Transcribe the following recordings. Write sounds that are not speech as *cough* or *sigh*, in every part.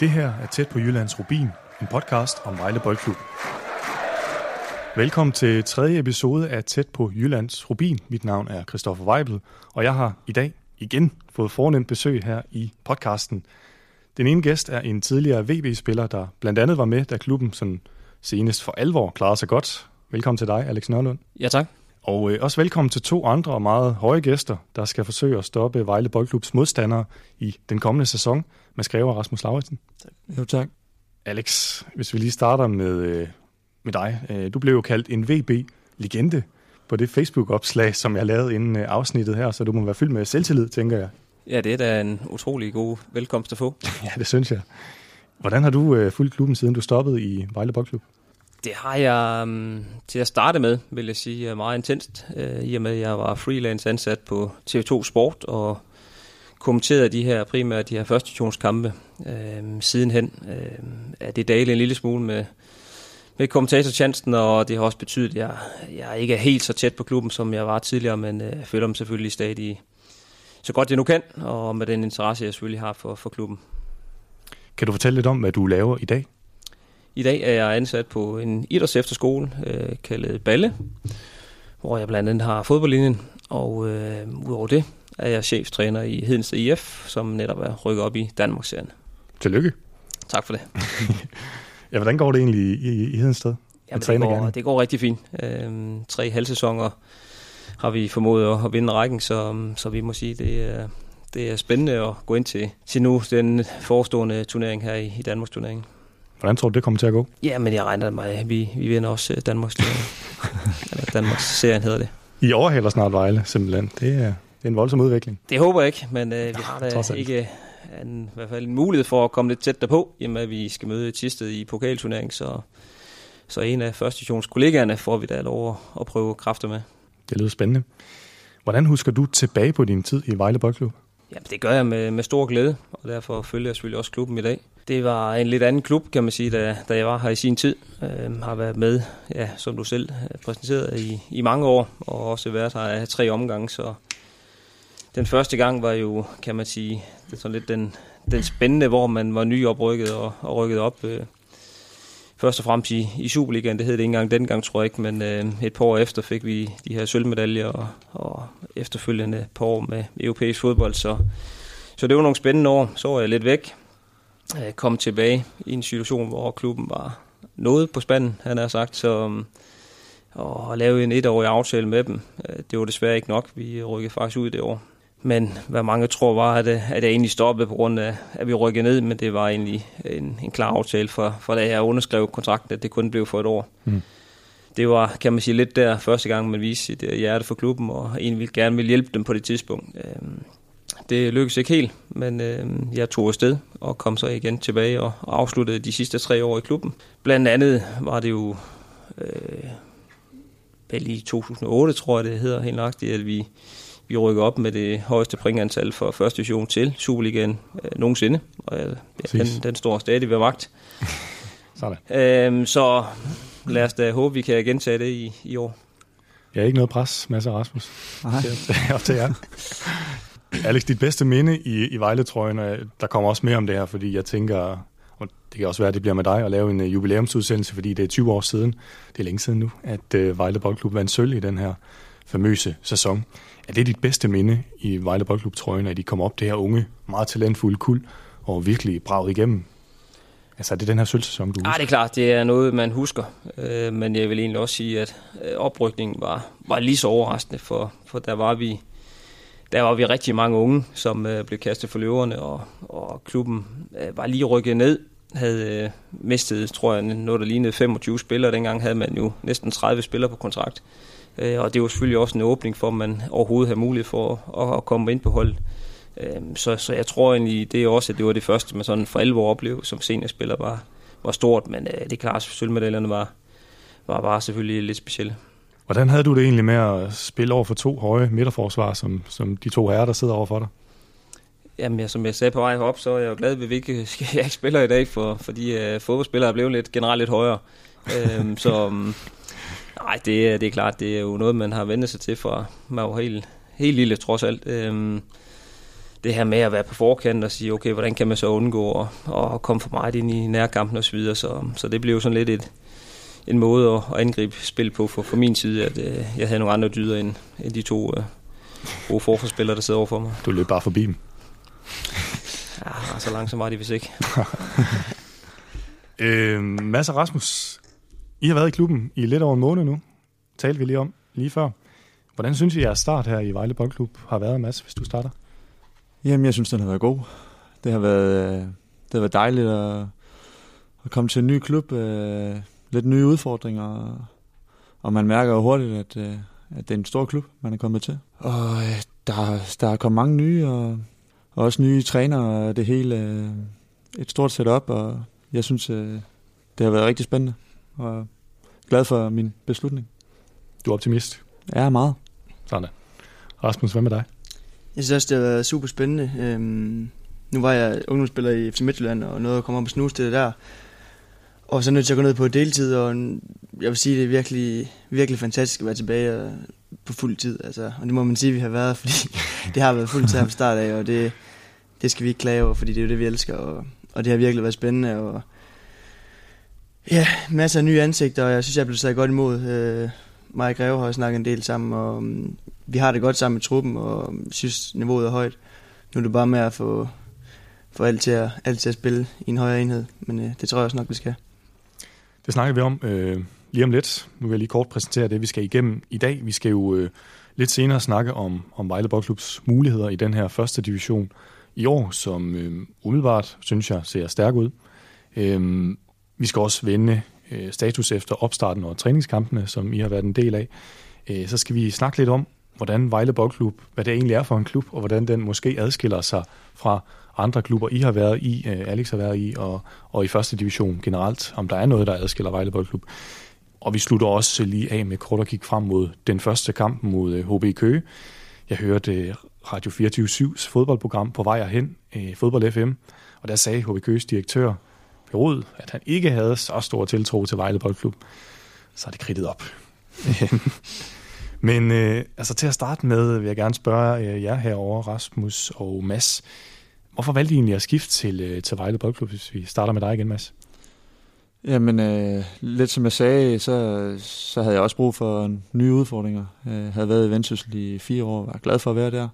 Det her er Tæt på Jyllands Rubin, en podcast om Vejle Boldklub. Velkommen til tredje episode af Tæt på Jyllands Rubin. Mit navn er Christoffer Weibel, og jeg har i dag igen fået fornemt besøg her i podcasten. Den ene gæst er en tidligere VB-spiller, der blandt andet var med, da klubben sådan senest for alvor klarede sig godt. Velkommen til dig, Alex Nørlund. Ja, tak. Og øh, også velkommen til to andre og meget høje gæster, der skal forsøge at stoppe Vejle Boldklubs modstandere i den kommende sæson med skrever Rasmus Lauritsen. Jo, tak. Alex, hvis vi lige starter med, øh, med dig. Øh, du blev jo kaldt en VB-legende på det Facebook-opslag, som jeg lavede inden øh, afsnittet her, så du må være fyldt med selvtillid, tænker jeg. Ja, det er da en utrolig god velkomst at få. *laughs* Ja, det synes jeg. Hvordan har du øh, fulgt klubben, siden du stoppede i Vejle Boldklub? Det har jeg um, til at starte med, vil jeg sige, meget intenst, øh, i og med at jeg var freelance ansat på TV2 Sport og kommenterede de her primært de her førstationskampe uh, øhm, sidenhen. Øhm, uh, er det dalet en lille smule med, med kommentatorchancen, og det har også betydet, at jeg, jeg ikke er helt så tæt på klubben, som jeg var tidligere, men øh, jeg føler mig selvfølgelig stadig så godt jeg nu kan, og med den interesse, jeg selvfølgelig har for, for klubben. Kan du fortælle lidt om, hvad du laver i dag? I dag er jeg ansat på en idræts efterskole, øh, kaldet Balle, hvor jeg blandt andet har fodboldlinjen, og øh, udover det er jeg cheftræner i Hedensted IF, som netop er rykket op i Danmarksserien. Tillykke. Tak for det. *laughs* ja, hvordan går det egentlig i, i, i Hedensted? Jamen, det, går, det går rigtig fint. Øh, tre halvsæsoner har vi formået at vinde rækken, så, så vi må sige, det er, det er spændende at gå ind til, til nu den forestående turnering her i, i Danmarks turnering. Hvordan tror du, det kommer til at gå? Ja, men jeg regner med, at vi, vi vinder også øh, Danmarks *laughs* Eller Danmarks serien hedder det. I overhaler snart Vejle, simpelthen. Det er, det er en voldsom udvikling. Det håber jeg ikke, men øh, vi har da ikke en, i hvert fald en mulighed for at komme lidt tæt derpå, i og med at vi skal møde Tisted i pokalturnering, så, så en af første kollegaerne får vi da lov at, at prøve kræfter med. Det lyder spændende. Hvordan husker du tilbage på din tid i Vejle Boldklub? Ja, det gør jeg med, med stor glæde, og derfor følger jeg selvfølgelig også klubben i dag. Det var en lidt anden klub, kan man sige, da, da jeg var her i sin tid. Øh, har været med, ja, som du selv øh, præsenterede, i, i mange år, og også været her af tre omgange, så den første gang var jo, kan man sige, det er sådan lidt den, den spændende, hvor man var nyoprykket og, og rykket op. Øh, først og fremmest i, i Superligaen, det hed det ikke engang dengang, tror jeg ikke, men øh, et par år efter fik vi de her sølvmedaljer, og, og efterfølgende par år med europæisk fodbold, så, så det var nogle spændende år. Så var jeg lidt væk, øh, kom tilbage i en situation, hvor klubben var noget på spanden, han har sagt, så øh, og lave en etårig aftale med dem, øh, det var desværre ikke nok. Vi rykkede faktisk ud det år. Men hvad mange tror var, at, at jeg egentlig stoppede på grund af, at vi rykkede ned, men det var egentlig en, en klar aftale for, for da jeg underskrev kontrakten, at det kun blev for et år. Mm. Det var, kan man sige, lidt der første gang, man viste sit hjerte for klubben, og egentlig gerne ville hjælpe dem på det tidspunkt. Øhm, det lykkedes ikke helt, men øhm, jeg tog afsted og kom så igen tilbage og, afsluttede de sidste tre år i klubben. Blandt andet var det jo øh, vel i 2008, tror jeg det hedder helt nøjagtigt, at vi vi rykker op med det højeste pointantal for første division til Superligaen øh, nogensinde, og øh, den, den står stadig ved magt. *laughs* Sådan. Øhm, så lad os da håbe, vi kan gentage det i, i år. Jeg er ikke noget pres, Mads og Rasmus. Nej. Op til jer. Alex, dit bedste minde i, i Vejle-trøjen, der kommer også mere om det her, fordi jeg tænker, og det kan også være, at det bliver med dig, at lave en uh, jubilæumsudsendelse, fordi det er 20 år siden, det er længe siden nu, at Vejle Boldklub vandt sølv i den her famøse sæson. Er det dit bedste minde i Vejle Boldklub trøjen, at de kom op det her unge, meget talentfulde kul og virkelig braget igennem? Altså er det den her sølvsæson, du husker? Ja, det er klart, det er noget, man husker. Øh, men jeg vil egentlig også sige, at øh, oprykningen var, var lige så overraskende, for, for der var vi der var vi rigtig mange unge, som øh, blev kastet for løverne, og, og klubben øh, var lige rykket ned, havde øh, mistet, tror jeg, noget der lignede 25 spillere. Dengang havde man jo næsten 30 spillere på kontrakt. Øh, og det var selvfølgelig også en åbning for, at man overhovedet har mulighed for at, at komme ind på holdet. Øh, så, så jeg tror egentlig, det er også, at det var det første, man sådan for alvor oplevede som seniorspiller var, var stort, men øh, det er klart, at sølvmedaljerne var, var, var selvfølgelig lidt specielle. Hvordan havde du det egentlig med at spille over for to høje midterforsvar, som, som de to herrer, der sidder over for dig? Jamen, ja, som jeg sagde på vej op, så er jeg jo glad ved, at ikke, *laughs* jeg ikke spiller i dag, for, fordi uh, fodboldspillere er blevet lidt, generelt lidt højere. øhm, så um, *laughs* Nej, det, det er klart, det er jo noget, man har vendt sig til fra man var helt, helt lille, trods alt. Øhm, det her med at være på forkant og sige, okay, hvordan kan man så undgå at, at komme for meget ind i nærkampen og så videre. Så, så det blev sådan lidt et, en måde at, angribe spil på for, for min side, at øh, jeg havde nogle andre dyder end, end de to øh, gode forforspillere, der sidder over for mig. Du løb bare forbi dem. Ja, så langsomt var de vist ikke. *laughs* øh, Mads og Rasmus, i har været i klubben i lidt over en måned nu. Talte vi lige om lige før. Hvordan synes I, at jeres start her i Vejle Boldklub har været, Mads, hvis du starter? Jamen, jeg synes, den har været god. Det har været, øh, det har været dejligt at, at komme til en ny klub. Øh, lidt nye udfordringer. Og man mærker jo hurtigt, at, øh, at det er en stor klub, man er kommet til. Og øh, der, der er kommet mange nye, og, og også nye trænere, og det hele øh, et stort setup, og jeg synes, det har været rigtig spændende. Og glad for min beslutning. Du er optimist? Ja, meget. Sådan Rasmus, hvad med dig? Jeg synes også, det har været super spændende. Øhm, nu var jeg ungdomsspiller i FC Midtjylland, og nåede at komme op og snuse det der. Og så nødt til at gå ned på deltid, og jeg vil sige, det er virkelig, virkelig fantastisk at være tilbage på fuld tid. Altså, og det må man sige, vi har været, *laughs* fordi det har været fuld tid her fra start af, og det, det skal vi ikke klage over, fordi det er jo det, vi elsker. Og, og det har virkelig været spændende, og ja, masser af nye ansigter, og jeg synes, jeg blev taget godt imod. Øh, mig og Greve har snakket en del sammen, og um, vi har det godt sammen med truppen, og mm, synes, niveauet er højt. Nu er det bare med at få, få alt, til at, alt til at spille i en højere enhed, men øh, det tror jeg også nok, vi skal. Det snakker vi om øh, lige om lidt. Nu vil jeg lige kort præsentere det, vi skal igennem i dag. Vi skal jo øh, lidt senere snakke om, om Vejle Boldklubs muligheder i den her første division i år, som øh, umiddelbart, synes jeg, ser stærk ud. Øhm, vi skal også vende øh, status efter opstarten og træningskampene, som I har været en del af. Øh, så skal vi snakke lidt om, hvordan Vejle Boldklub, hvad det egentlig er for en klub, og hvordan den måske adskiller sig fra andre klubber, I har været i, øh, Alex har været i, og, og i første division generelt, om der er noget, der adskiller Vejle Boldklub. Og vi slutter også lige af med kort at kigge frem mod den første kamp mod øh, HB Køge. Jeg hørte øh, Radio 24-7's fodboldprogram på vej hen, øh, Fodbold FM, og der sagde HB Køges direktør, Perud, at han ikke havde så stor tiltro til Vejle Boldklub. Så er det kridtet op. *laughs* Men øh, altså til at starte med vil jeg gerne spørge øh, jer herover Rasmus og Mads. Hvorfor valgte I egentlig at skifte til, øh, til Vejle Boldklub, hvis vi starter med dig igen, Mads? Jamen, øh, lidt som jeg sagde, så, så havde jeg også brug for nye udfordringer. Jeg havde været i Vendsyssel i fire år, var glad for at være der.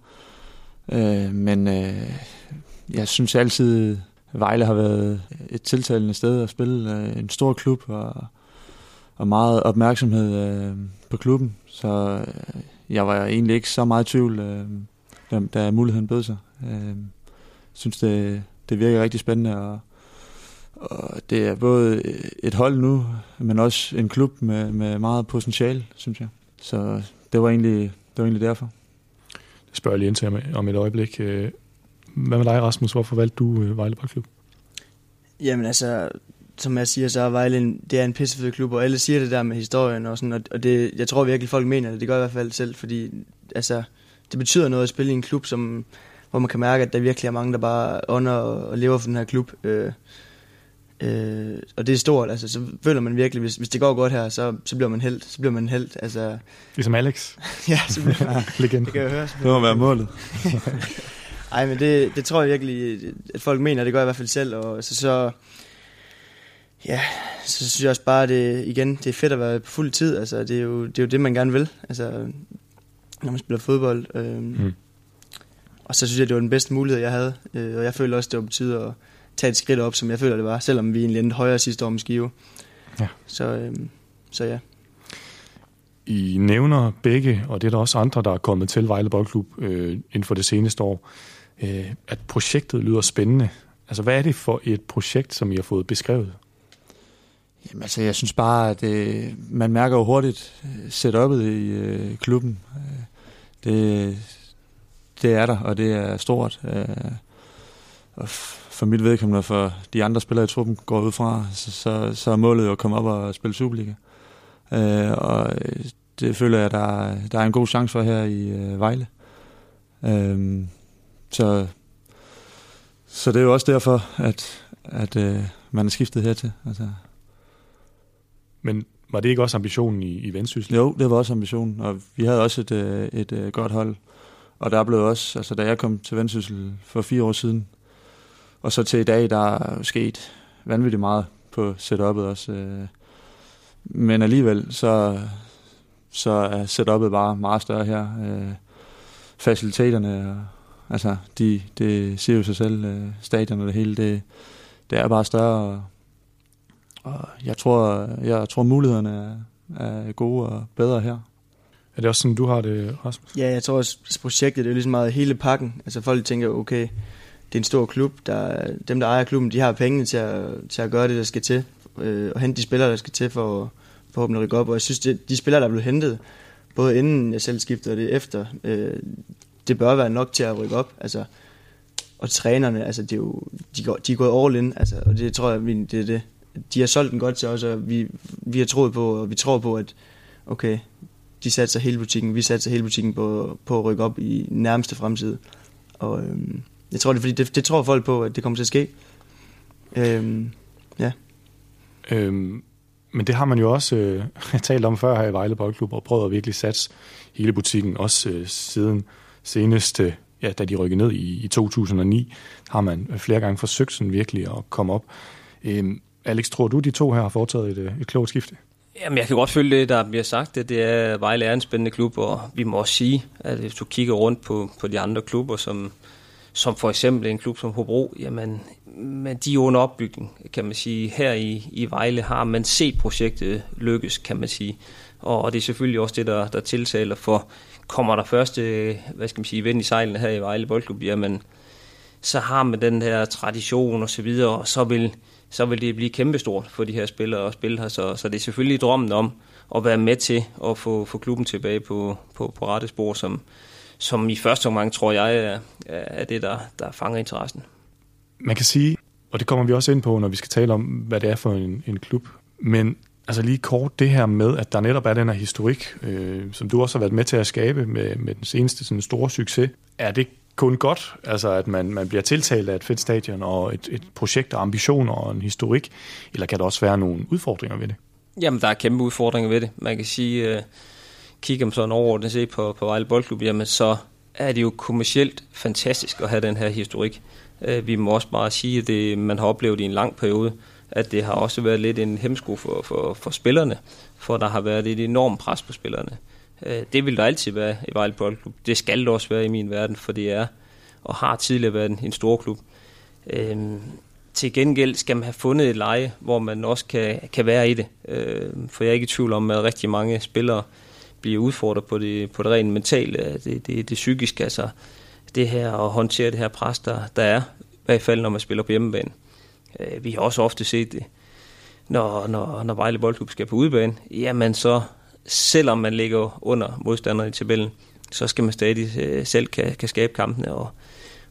Øh, men øh, jeg synes altid, Vejle har været et tiltalende sted at spille. Øh, en stor klub og, og meget opmærksomhed øh, på klubben. Så øh, jeg var egentlig ikke så meget i tvivl, da, da muligheden bød sig. Jeg synes, det, det virker rigtig spændende, og, og det er både et hold nu, men også en klub med, med meget potentiale, synes jeg. Så det var egentlig, det var egentlig derfor. Det spørger jeg lige ind til om et øjeblik. Hvad med dig, Rasmus? Hvorfor valgte du øh, Vejle Boldklub? Jamen altså, som jeg siger, så er Vejle en, det er en pissefed klub, og alle siger det der med historien og sådan, og, og det, jeg tror virkelig, folk mener det. Det gør jeg i hvert fald selv, fordi altså, det betyder noget at spille i en klub, som, hvor man kan mærke, at der virkelig er mange, der bare ånder og, og lever for den her klub. Øh, øh, og det er stort, altså, så føler man virkelig, hvis, hvis det går godt her, så, så bliver man held, så bliver man held. Altså, ligesom Alex. *laughs* ja, så bliver man, *laughs* Legende. det kan jeg høre. Det må være målet. *laughs* Ej, men det, det tror jeg virkelig, at folk mener, det gør jeg i hvert fald selv, og så, så ja, så synes jeg også bare, det, igen, det er fedt at være på fuld tid, altså det er jo det, er jo det man gerne vil, altså når man spiller fodbold. Øhm, mm. Og så synes jeg, det var den bedste mulighed, jeg havde, øh, og jeg føler også, det var betydet at tage et skridt op, som jeg føler, det var, selvom vi egentlig endte højere sidste år med Skive. Ja. Så, øhm, så ja. I nævner begge, og det er der også andre, der er kommet til Vejle Boldklub øh, inden for det seneste år, øh, at projektet lyder spændende. Altså, hvad er det for et projekt, som I har fået beskrevet? Jamen, altså, jeg synes bare, at øh, man mærker jo hurtigt øh, setup'et i øh, klubben. Øh, det, det er der, og det er stort. Øh, og for mit vedkommende, for de andre spillere i truppen går ud fra, så, så, så er målet jo at komme op og spille Superliga. Øh, og øh, det føler jeg, der, der er en god chance for her i øh, Vejle. Øh, så, så det er jo også derfor, at, at øh, man er skiftet hertil. Altså. Men var det ikke også ambitionen i, i Vendsyssel? Jo, det var også ambitionen, og vi havde også et, øh, et, et øh, godt hold. Og der blev også, altså da jeg kom til Vendsyssel for fire år siden, og så til i dag, der er sket vanvittigt meget på setup'et også. Øh. Men alligevel, så, så er setup'et bare meget større her. Faciliteterne, altså, de, det siger jo sig selv, øh, stadion og det hele, det, det er bare større. Og jeg tror, jeg tror mulighederne er, er gode og bedre her. Er det også sådan, du har det, Rasmus? Ja, jeg tror også, projektet det er ligesom meget hele pakken. Altså folk tænker, okay, det er en stor klub. Der, dem, der ejer klubben, de har pengene til at, til at gøre det, der skal til. Øh, og hente de spillere, der skal til for forhåbentlig at rykke op. Og jeg synes, det, de spillere, der er blevet hentet, både inden jeg selv skiftede og det efter, øh, det bør være nok til at rykke op. Altså, og trænerne, altså, det er jo, de, går, de er gået all in, altså, og det tror jeg, det er det. De har solgt den godt til os, og vi, vi har troet på, og vi tror på, at okay, de satser hele butikken, vi satser hele butikken på, på at rykke op i nærmeste fremtid. Og øhm, jeg tror, det er fordi, det, det tror folk på, at det kommer til at ske. Øhm, ja. Øhm, men det har man jo også øh, *laughs* talt om før her i Vejle Boldklub, og prøvet at virkelig satse hele butikken, også øh, siden seneste, øh, ja, da de rykkede ned i, i 2009, har man flere gange forsøgt sådan virkelig at komme op. Øhm, Alex, tror du, de to her har foretaget et, øh, et klogt skifte? Jamen, jeg kan godt følge det, der bliver sagt. Det, det er, Vejle er en spændende klub, og vi må også sige, at hvis du kigger rundt på, på de andre klubber, som, som for eksempel en klub som Hobro, jamen, men de er under opbygning, kan man sige. Her i, i Vejle har man set projektet lykkes, kan man sige. Og, og det er selvfølgelig også det, der, der tiltaler for, kommer der første, hvad skal man sige, vind i sejlene her i Vejle Boldklub, jamen, så har man den her tradition og så videre, og så vil, så vil det blive kæmpestort for de her spillere at spille her. Så, så det er selvfølgelig drømmen om at være med til at få, få klubben tilbage på, på, på rette spor, som, som i første omgang, tror jeg, er, er det, der, der fanger interessen. Man kan sige, og det kommer vi også ind på, når vi skal tale om, hvad det er for en, en klub, men altså lige kort det her med, at der netop er den her historik, øh, som du også har været med til at skabe med, med den seneste sådan store succes. Er det kun godt, altså at man, man bliver tiltalt af et fedt stadion og et, et projekt og ambitioner og en historik, eller kan der også være nogle udfordringer ved det? Jamen, der er kæmpe udfordringer ved det. Man kan sige, øh, kigger man sådan overordnet se på, på Vejle Boldklub, jamen så er det jo kommercielt fantastisk at have den her historik. Øh, vi må også bare sige, at det, man har oplevet i en lang periode, at det har også været lidt en hemsko for, for, for spillerne, for der har været et enormt pres på spillerne. Øh, det vil der altid være i Vejle Boldklub. Det skal det også være i min verden, for det er og har tidligere været en, en stor klub. Øhm, til gengæld skal man have fundet et leje, hvor man også kan, kan være i det. Øhm, for jeg er ikke i tvivl om, at rigtig mange spillere bliver udfordret på det, på det rent mentale, det, det, det psykiske, altså det her at håndtere det her pres, der, der er, i hvert fald når man spiller på hjemmebane. Øh, vi har også ofte set det, når, når, når Vejle Boldklub skal på udebane, jamen så, selvom man ligger under modstanderen i tabellen, så skal man stadig øh, selv kan, kan skabe kampene, og,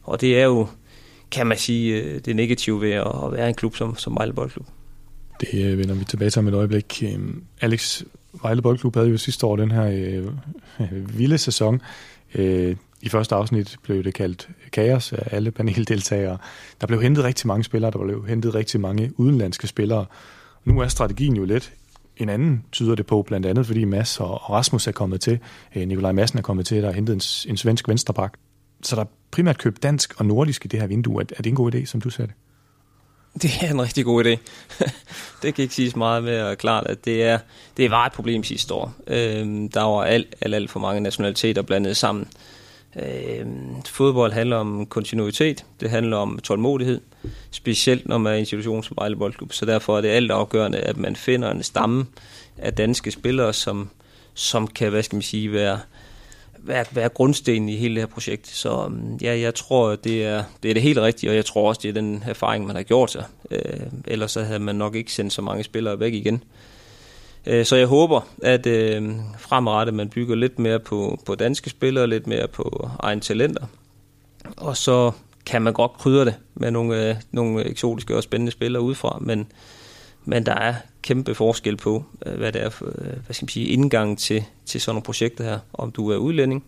og det er jo, kan man sige, øh, det negative ved at, at være en klub som, som Vejle Boldklub. Det øh, vender vi tilbage til om et øjeblik. Øhm, Alex, Vejle Boldklub havde jo sidste år den her øh, *laughs* vilde sæson. Øh, i første afsnit blev det kaldt kaos af alle paneldeltagere. Der blev hentet rigtig mange spillere, der blev hentet rigtig mange udenlandske spillere. Nu er strategien jo lidt en anden, tyder det på, blandt andet fordi Mads og Rasmus er kommet til. Øh, Nikolaj Madsen er kommet til, der har hentet en, en svensk venstreback. Så der er primært købt dansk og nordisk i det her vindue. Er, er det en god idé, som du ser det? Det er en rigtig god idé. *laughs* det kan ikke siges meget mere klart, at det, er, det var et problem sidste år. Øhm, der var alt, alt, alt for mange nationaliteter blandet sammen. Øh, fodbold handler om kontinuitet, det handler om tålmodighed, specielt når man er i en institution som Vejle Boldklub. Så derfor er det alt afgørende, at man finder en stamme af danske spillere, som, som kan, hvad skal man sige, være være, være grundstenen i hele det her projekt. Så øhm, ja, jeg tror, det er, det er det helt rigtige, og jeg tror også, det er den erfaring, man har gjort sig. Øh, ellers så havde man nok ikke sendt så mange spillere væk igen. Øh, så jeg håber, at øh, fremadrettet man bygger lidt mere på, på danske spillere, lidt mere på egne talenter. Og så kan man godt krydre det med nogle, øh, nogle eksotiske og spændende spillere udefra, men men der er kæmpe forskel på, øh, hvad det er for, øh, hvad skal man sige, indgang til, til sådan nogle projekter her. Om du er udlænding,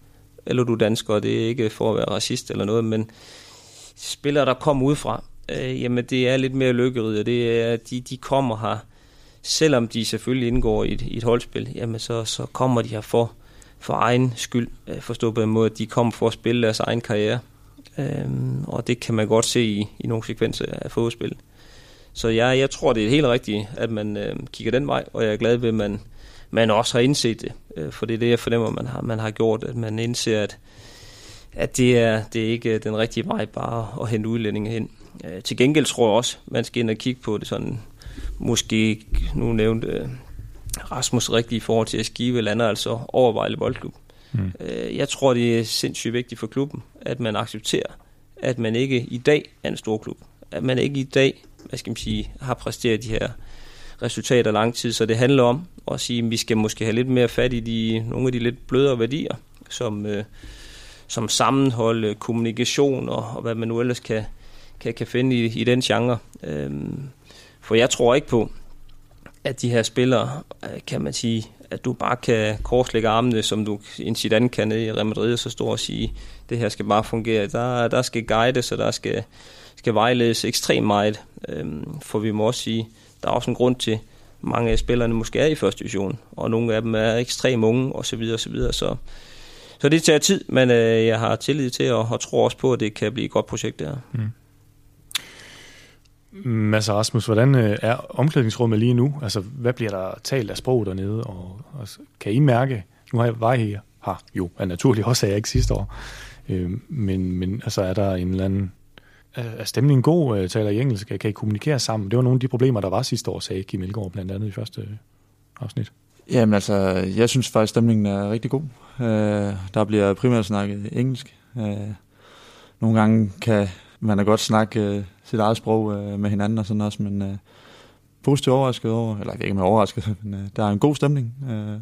eller du er dansker, og det er ikke for at være racist eller noget, men spillere, der kommer udefra, øh, jamen det er lidt mere lykkerigt, og det er, de, de kommer her, selvom de selvfølgelig indgår i et, i et holdspil, jamen så, så kommer de her for for egen skyld, øh, forstået på en måde, at de kommer for at spille deres egen karriere. Øhm, og det kan man godt se i, i nogle sekvenser af fodboldspil. Så jeg, jeg tror, det er helt rigtigt, at man øh, kigger den vej, og jeg er glad ved, at man, man også har indset det. Øh, for det er det, jeg fornemmer, man har, man har gjort, at man indser, at, at det, er, det er ikke den rigtige vej bare at hente udlændinge hen. Øh, til gengæld tror jeg også, man skal ind og kigge på det sådan, måske nu nævnte øh, Rasmus rigtigt i forhold til at skive lander altså over Vejle Boldklub. Mm. Øh, jeg tror, det er sindssygt vigtigt for klubben, at man accepterer, at man ikke i dag er en stor klub. At man ikke i dag, hvad skal man sige, har præsteret de her resultater lang tid. Så det handler om at sige, at vi skal måske have lidt mere fat i de, nogle af de lidt blødere værdier, som, øh, som sammenhold, kommunikation og, og hvad man nu ellers kan, kan, kan finde i, i den genre. Øhm, for jeg tror ikke på, at de her spillere, øh, kan man sige, at du bare kan korslægge armene, som du en Zidane kan nede i Real Madrid, og så står og sige, det her skal bare fungere. Der, der skal guides, og der skal, skal vejledes ekstremt meget. Øhm, for vi må også sige, der er også en grund til, mange af spillerne måske er i første division, og nogle af dem er ekstremt unge, og så videre, og så videre. Så, så det tager tid, men øh, jeg har tillid til, og, og tror også på, at det kan blive et godt projekt der. Mm. Mm. Mads Rasmus, hvordan øh, er omklædningsrummet lige nu? Altså, hvad bliver der talt af sprog dernede? Og, og kan I mærke, nu har jeg var her, har jo, er naturligt også, at jeg ikke sidste år, øh, men, men altså, er der en eller anden, er stemningen god, øh, taler I engelsk, kan I kommunikere sammen? Det var nogle af de problemer, der var sidste år, sagde Kim Elgaard blandt andet i første øh, afsnit. Jamen altså, jeg synes faktisk, stemningen er rigtig god. Øh, der bliver primært snakket engelsk. Øh, nogle gange kan man da godt snakke øh, sit eget sprog øh, med hinanden og sådan også, men øh, positivt overrasket over, eller ikke med overrasket, *laughs* men øh, der er en god stemning, øh,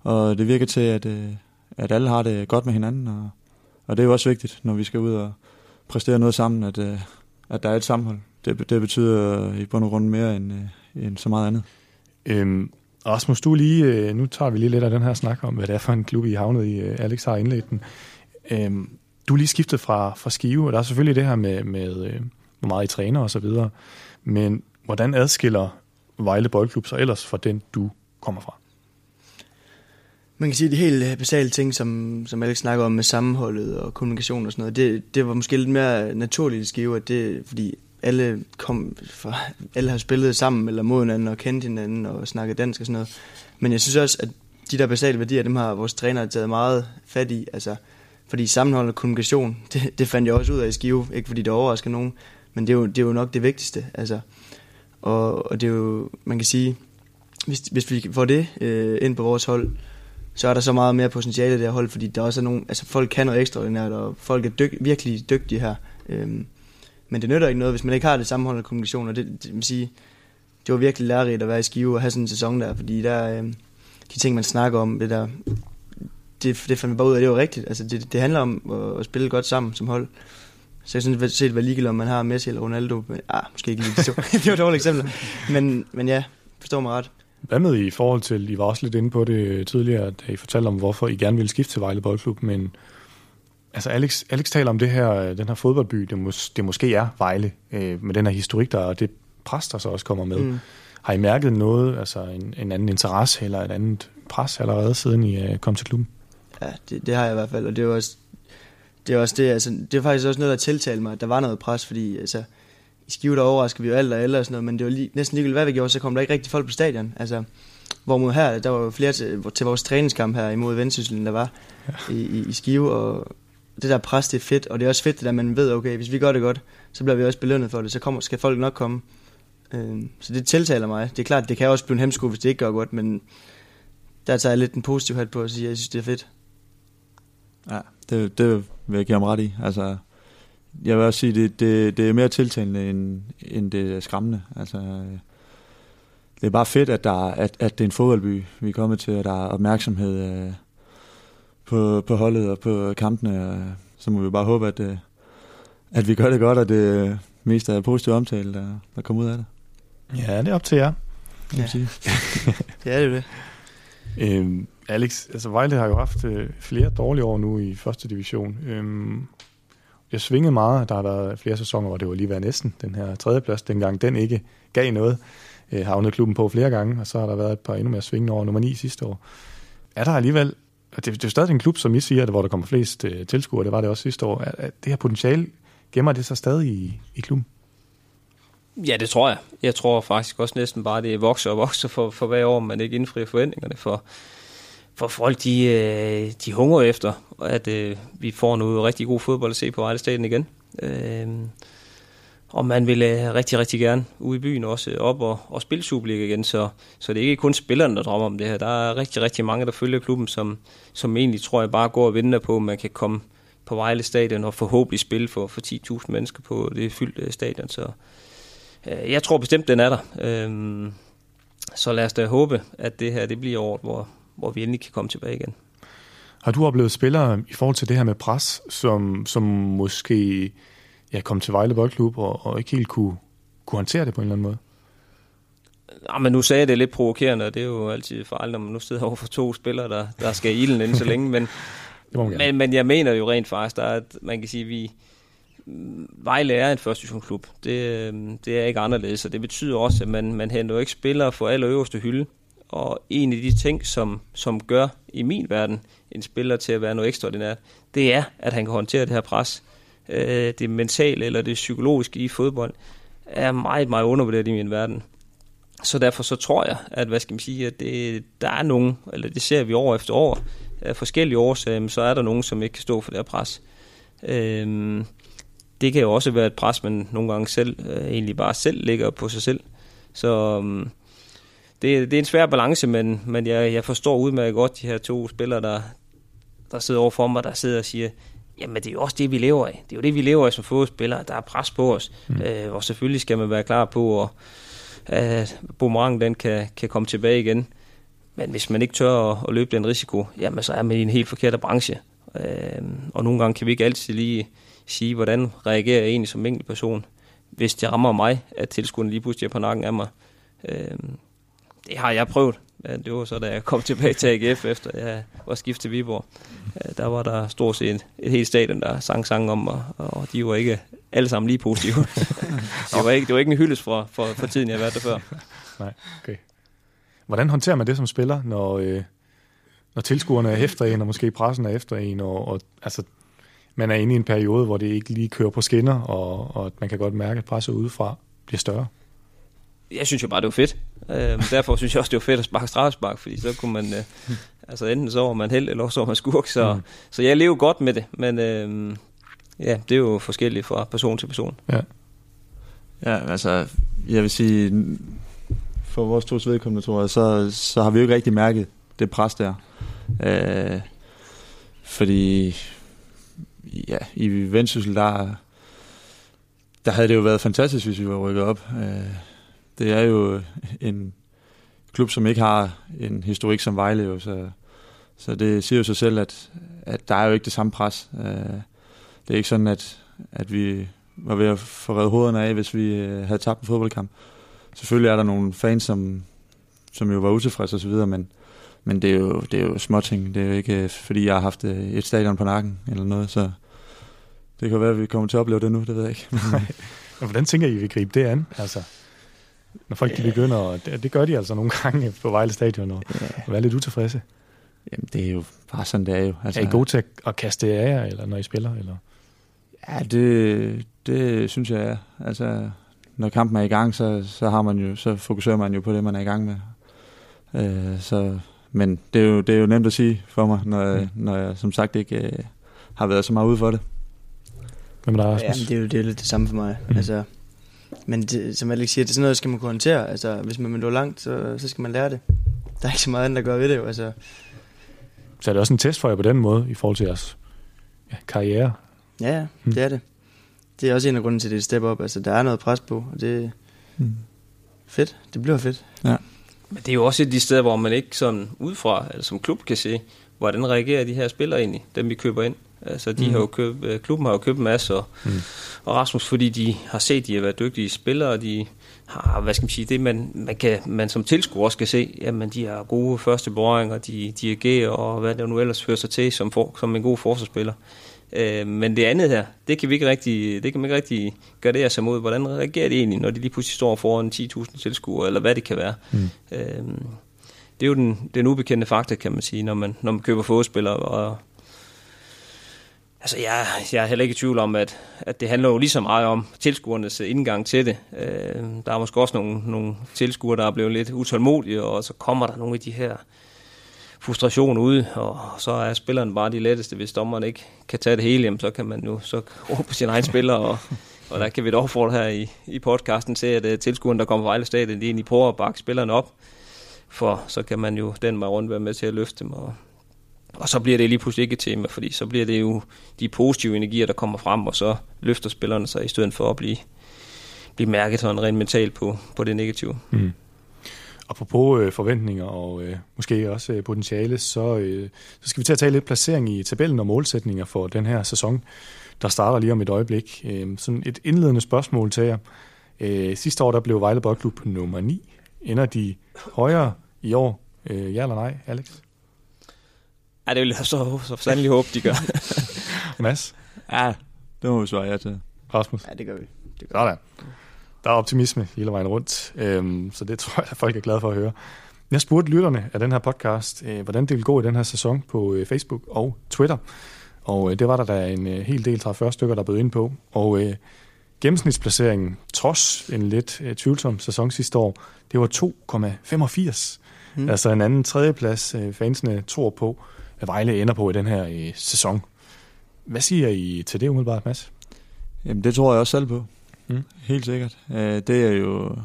og det virker til, at, øh, at alle har det godt med hinanden, og, og det er jo også vigtigt, når vi skal ud og præstere noget sammen, at, øh, at der er et sammenhold. Det, det betyder øh, i bund og grund mere end, øh, end så meget andet. Øhm, Rasmus, du lige, øh, nu tager vi lige lidt af den her snak om, hvad det er for en klub, I havnet i. Øh, Alex har indledt den. Øhm, du er lige skiftet fra, fra Skive, og der er selvfølgelig det her med, med hvor meget I træner og så videre. Men hvordan adskiller Vejle Boldklub sig ellers fra den, du kommer fra? Man kan sige, at de helt basale ting, som, som Alex snakker om med sammenholdet og kommunikation og sådan noget, det, det var måske lidt mere naturligt i Skive, at det, fordi alle, kom fra, alle har spillet sammen eller mod hinanden og kendt hinanden og snakket dansk og sådan noget. Men jeg synes også, at de der basale værdier, dem har vores træner taget meget fat i. Altså, fordi sammenhold og kommunikation, *laughs* det, det fandt jeg også ud af i Skive. Ikke fordi det overrasker nogen, men det er jo, det er jo nok det vigtigste. Altså. Og, og det er jo, man kan sige, hvis, hvis vi får det øh, ind på vores hold, så er der så meget mere potentiale i det her hold, fordi der også er nogle, altså folk kan noget ekstraordinært, og folk er dyg, virkelig dygtige her. Øhm, men det nytter ikke noget, hvis man ikke har det sammenholdende kommunikation, og det, det, vil sige, det var virkelig lærerigt at være i Skive og have sådan en sæson der, fordi der, øh, de ting, man snakker om, det der, det, det fandt vi bare ud af, det var rigtigt. Altså, det, det handler om at, at spille godt sammen som hold. Så jeg synes, det er ligegyldigt, om man har Messi eller Ronaldo. Men, ah, måske ikke lige det. *laughs* det var et dårligt eksempel. Men, men ja, forstår mig ret. Hvad med i forhold til, I var også lidt inde på det tidligere, da I fortalte om, hvorfor I gerne ville skifte til Vejle Boldklub, men altså Alex, Alex taler om det her, den her fodboldby, det, mås, det måske er Vejle, øh, med den her historik, der og det pres, der så også kommer med. Mm. Har I mærket noget, altså en, en anden interesse eller et andet pres allerede, siden I uh, kom til klubben? Ja, det, det har jeg i hvert fald, og det er også det, er også det, altså, det er faktisk også noget, der tiltalte mig, at der var noget pres, fordi altså, i Skive, der overrasker vi jo alt og alle og sådan noget, men det var lige, næsten ligegyldigt, hvad vi gjorde, så kom der ikke rigtig folk på stadion. Altså, hvorimod her, der var jo flere til, til vores træningskamp her imod Vendsysselen, der var ja. i, i, i Skive, og det der pres, det er fedt, og det er også fedt, der, man ved, okay, hvis vi gør det godt, så bliver vi også belønnet for det, så kommer, skal folk nok komme. Øh, så det tiltaler mig. Det er klart, det kan også blive en hemsko, hvis det ikke gør godt, men der tager jeg lidt en positiv hat på at sige, at jeg synes, det er fedt. Ja, det, det vil jeg give ham ret i. Altså, jeg vil også sige, det, det, det er mere tiltalende, end, end det er skræmmende. Altså, det er bare fedt, at, der, at, at det er en fodboldby, vi er kommet til, og der er opmærksomhed øh, på, på holdet og på kampene. Og så må vi bare håbe, at, øh, at vi gør det godt, og det mest er positiv omtale, der, der kommer ud af det. Ja, det er op til jer. Ja. *laughs* det er det jo det. Øhm, Alex, altså Vejle har jo haft øh, flere dårlige år nu i første division. Øhm, jeg svingede meget. Der har været flere sæsoner, hvor det var lige været næsten den her tredjeplads, dengang den ikke gav noget. Øh, havnede klubben på flere gange, og så har der været et par endnu mere svingende år, nummer 9 sidste år. Er der alligevel og det, det er jo stadig en klub, som I siger, hvor der kommer flest øh, tilskuere, det var det også sidste år. At, at det her potentiale, gemmer det så stadig i, i klubben? Ja, det tror jeg. Jeg tror faktisk også næsten bare, det vokser og vokser for, for hver år, man ikke indfrier forventningerne for, for folk, de, øh, de hungrer efter, at øh, vi får noget rigtig god fodbold at se på Vejle Stadion igen. Øh, og man vil øh, rigtig, rigtig gerne ud i byen også øh, op og, og spille Superliga igen, så, så det er ikke kun spillerne, der drømmer om det her. Der er rigtig, rigtig mange, der følger klubben, som, som egentlig tror jeg bare går og venter på, at man kan komme på Vejle Stadion og forhåbentlig spille for, for 10.000 mennesker på det fyldte øh, stadion. Så øh, jeg tror bestemt, den er der. Øh, så lad os da håbe, at det her det bliver året, hvor, hvor vi endelig kan komme tilbage igen. Har du oplevet spillere i forhold til det her med pres, som, som måske ja, kom til Vejle Boldklub og, og ikke helt kunne, kunne håndtere det på en eller anden måde? Ja, men nu sagde jeg det lidt provokerende, og det er jo altid fejl, når man nu sidder over for to spillere, der, der skal i ilden inden så længe, men, *laughs* men, men jeg mener jo rent faktisk, der er, at man kan sige, at vi, Vejle er en første divisionsklub. Det, det er ikke anderledes, og det betyder også, at man, man henter jo ikke spillere for allerøverste hylde. Og en af de ting, som, som gør i min verden en spiller til at være noget ekstraordinært, det er, at han kan håndtere det her pres. Øh, det mentale eller det psykologiske i fodbold er meget, meget undervurderet i min verden. Så derfor så tror jeg, at hvad skal man sige, at det, der er nogen, eller det ser vi år efter år, af forskellige årsager, så er der nogen, som ikke kan stå for det her pres. Øh, det kan jo også være et pres, man nogle gange selv øh, egentlig bare selv lægger på sig selv. Så øh, det, det er en svær balance, men, men jeg, jeg forstår udmærket godt de her to spillere, der, der sidder over for mig, der sidder og siger, jamen det er jo også det, vi lever af. Det er jo det, vi lever af som fodboldspillere. Der er pres på os, mm. øh, og selvfølgelig skal man være klar på, at øh, boomerang den kan, kan komme tilbage igen. Men hvis man ikke tør at, at løbe den risiko, jamen så er man i en helt forkert branche. Øh, og nogle gange kan vi ikke altid lige sige, hvordan reagerer jeg egentlig som enkelt person, hvis det rammer mig, at tilskuerne lige pludselig er på nakken af mig. Øh, det har jeg prøvet. Det var så, da jeg kom tilbage til AGF, efter jeg var skiftet til Viborg. Der var der stort set et helt stadion, der sang sang om, og, og de var ikke alle sammen lige positive. *laughs* det, var ikke, det var ikke en hyldest for, for, for tiden, jeg har været der før. Nej, okay. Hvordan håndterer man det som spiller, når, øh, når tilskuerne er efter en, og måske pressen er efter en, og, og altså, man er inde i en periode, hvor det ikke lige kører på skinner, og, og man kan godt mærke, at presset udefra bliver større? Jeg synes jo bare, det var fedt. Øh, derfor synes jeg også, det var fedt at sparke straffespark, fordi så kunne man, øh, altså enten så var man held, eller så var man skurk, så, mm. så jeg lever godt med det, men øh, ja, det er jo forskelligt fra person til person. Ja. Ja, altså, jeg vil sige, for vores to vedkommende, tror jeg, så, så har vi jo ikke rigtig mærket det pres der. Øh, fordi, ja, i Vendsyssel, der, der havde det jo været fantastisk, hvis vi var rykket op. Øh, det er jo en klub, som ikke har en historik som Vejle, jo, så, så det siger jo sig selv, at, at der er jo ikke det samme pres. Øh, det er ikke sådan, at, at vi var ved at få reddet hovederne af, hvis vi øh, havde tabt en fodboldkamp. Selvfølgelig er der nogle fans, som, som jo var utilfredse osv., men, men det er jo, det er jo småting. Det er jo ikke, øh, fordi jeg har haft et stadion på nakken eller noget, så det kan være, at vi kommer til at opleve det nu, det ved jeg ikke. *laughs* Hvordan tænker I, vi gribe det an? Altså, når folk de begynder, og det, det gør de altså nogle *laughs* gange på Vejle Stadion, og, ja. og være lidt utilfredse. Jamen, det er jo bare sådan, det er jo. Altså, er I gode til at, at kaste af jer, eller når I spiller? Eller? Ja, det, det synes jeg er. Altså, når kampen er i gang, så, så, har man jo, så fokuserer man jo på det, man er i gang med. Øh, så, men det er, jo, det er jo nemt at sige for mig, når, mm. når jeg som sagt ikke øh, har været så meget ude for det. Hvem er der, Ja, det er jo det er lidt det samme for mig. Mm. Altså, men det, som Alex siger, det er sådan noget, skal man kunne håndtere. Altså, hvis man vil nå langt, så, så skal man lære det. Der er ikke så meget andet, der gør ved det jo. Altså. Så er det også en test for jer på den måde, i forhold til jeres ja, karriere? Ja, ja, hmm. det er det. Det er også en af grunden til, at det er step up. Altså, der er noget pres på, og det er hmm. fedt. Det bliver fedt. Ja. Men det er jo også et af de steder, hvor man ikke sådan udefra, eller som klub kan se, hvordan reagerer de her spillere egentlig, dem vi køber ind. Altså, de mm. har jo købt, øh, klubben har jo købt en masse, og, mm. og Rasmus, fordi de har set, at de har været dygtige spillere, og de har, hvad skal man sige, det man, man, kan, man som tilskuer kan se, jamen de har gode første berøringer, de dirigerer, og hvad det nu ellers fører sig til som, for, som en god forsvarsspiller. Øh, men det andet her, det kan vi ikke rigtig, det kan man ikke rigtig gardere sig mod. Hvordan reagerer de egentlig, når de lige pludselig står foran 10.000 tilskuere, eller hvad det kan være. Mm. Øh, det er jo den, den ubekendte fakta, kan man sige, når man, når man køber fodspillere. Og, altså, jeg, jeg er heller ikke i tvivl om, at, at det handler jo lige så meget om tilskuernes indgang til det. Øh, der er måske også nogle, nogle tilskuere, der er blevet lidt utålmodige, og så kommer der nogle af de her frustrationer ud, og så er spilleren bare de letteste. Hvis dommeren ikke kan tage det hele, jamen, så kan man jo så råbe på sin egen spiller, og, og der kan vi dog få her i, i podcasten til, at uh, tilskueren, der kommer fra Vejle Stadion, de egentlig prøver at bakke spillerne op, for så kan man jo den vej rundt være med til at løfte dem, og, og så bliver det lige pludselig ikke et tema, fordi så bliver det jo de positive energier, der kommer frem, og så løfter spillerne sig i stedet for at blive, blive mærket sådan rent mentalt på, på det negative. Mm. Apropos øh, forventninger og øh, måske også øh, potentiale, så, øh, så skal vi til at tage lidt placering i tabellen og målsætninger for den her sæson, der starter lige om et øjeblik. Øh, sådan et indledende spørgsmål til jer. Øh, sidste år der blev Vejle Boldklub nummer 9. Ender de højere i år? Øh, ja eller nej, Alex? Ja, det vil jeg så, så sandelig håbe, de gør. *laughs* Mads? Ja, det må vi svare ja til. Rasmus? Ja, det gør vi. Det gør Sådan. Der er optimisme hele vejen rundt, øhm, så det *laughs* tror jeg, at folk er glade for at høre. Jeg spurgte lytterne af den her podcast, øh, hvordan det vil gå i den her sæson på øh, Facebook og Twitter. Og øh, det var der da en øh, hel del 40 stykker, der bød ind på. Og øh, gennemsnitsplaceringen, trods en lidt øh, tvivlsom sæson sidste år, det var 2,85. Mm. Altså en anden tredjeplads, øh, fansene tror på, Vejle ender på i den her øh, sæson. Hvad siger I til det umiddelbart, Mads? Jamen det tror jeg også selv på. Mm. Helt sikkert. Øh, det er jo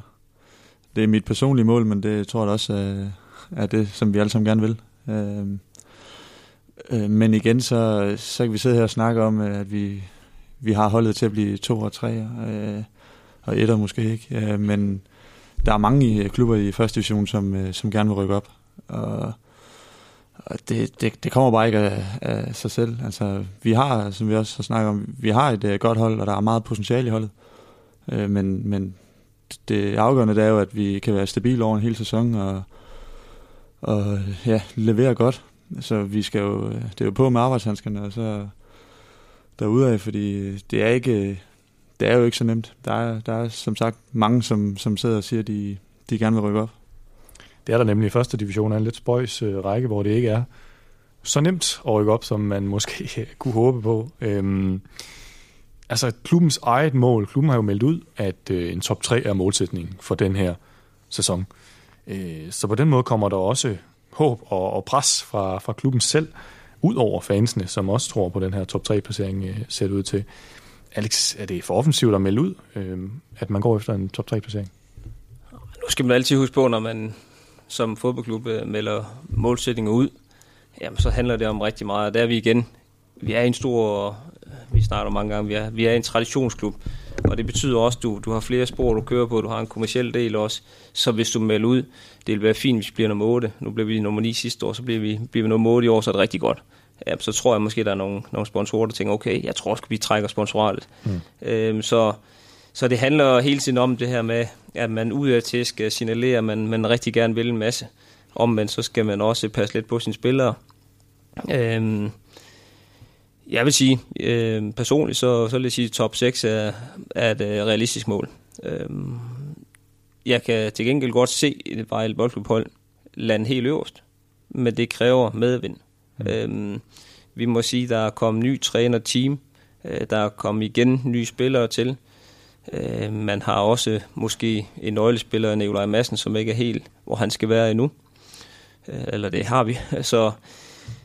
det er mit personlige mål, men det tror jeg også er, er det, som vi alle sammen gerne vil. Øh, øh, men igen, så, så kan vi sidde her og snakke om, at vi, vi har holdet til at blive to og tre, og etter måske ikke. Men der er mange klubber i første division, som, som gerne vil rykke op. Og det, det, det kommer bare ikke af, af sig selv. Altså, vi har, som vi også har snakket om, vi har et øh, godt hold, og der er meget potentiale i holdet. Øh, men, men det afgørende det er jo, at vi kan være stabile over en hel sæson og, og ja, levere godt. Så vi skal jo, øh, det er jo på med arbejdshandskerne, og så derudad, fordi det er ikke, det er jo ikke så nemt. Der er, der er som sagt mange, som, som sidder og siger, at de, de gerne vil rykke op. Det er der nemlig i første division er en lidt spøjs øh, række, hvor det ikke er så nemt at rykke op, som man måske øh, kunne håbe på. Øhm, altså klubbens eget mål, klubben har jo meldt ud, at øh, en top 3 er målsætningen for den her sæson. Øh, så på den måde kommer der også håb og, og pres fra, fra klubben selv, ud over fansene, som også tror på den her top 3-placering øh, ser ud til. Alex, er det for offensivt at melde ud, øh, at man går efter en top 3-placering? Nu skal man altid huske på, når man som fodboldklub øh, melder målsætninger ud, jamen så handler det om rigtig meget. Der er vi igen. Vi er en stor vi snakker mange gange, vi er, vi er en traditionsklub, og det betyder også, at du, du har flere spor, du kører på, du har en kommersiel del også, så hvis du melder ud, det vil være fint, hvis vi bliver nummer 8, nu blev vi nummer 9 sidste år, så bliver vi, bliver vi nummer 8 i år, så er det rigtig godt. Ja, så tror jeg måske, der er nogle, nogle sponsorer, der tænker, okay, jeg tror også, vi trækker sponsoralet. Mm. Øhm, så, så det handler hele tiden om det her med, at man udadtil skal signalere, at man, man rigtig gerne vil en masse. men så skal man også passe lidt på sine spillere. Øhm, jeg vil sige, øh, personligt, så, så vil jeg sige, at top 6 er, er et øh, realistisk mål. Øh, jeg kan til gengæld godt se et Vejle Boldklubhold lande helt øverst, men det kræver medvind. Mm. Øh, vi må sige, der er kommet ny træner-team, øh, der er kommet igen nye spillere til. Øh, man har også måske en nøglespiller, Nikolaj Madsen, som ikke er helt, hvor han skal være endnu. Øh, eller det har vi. *laughs* Så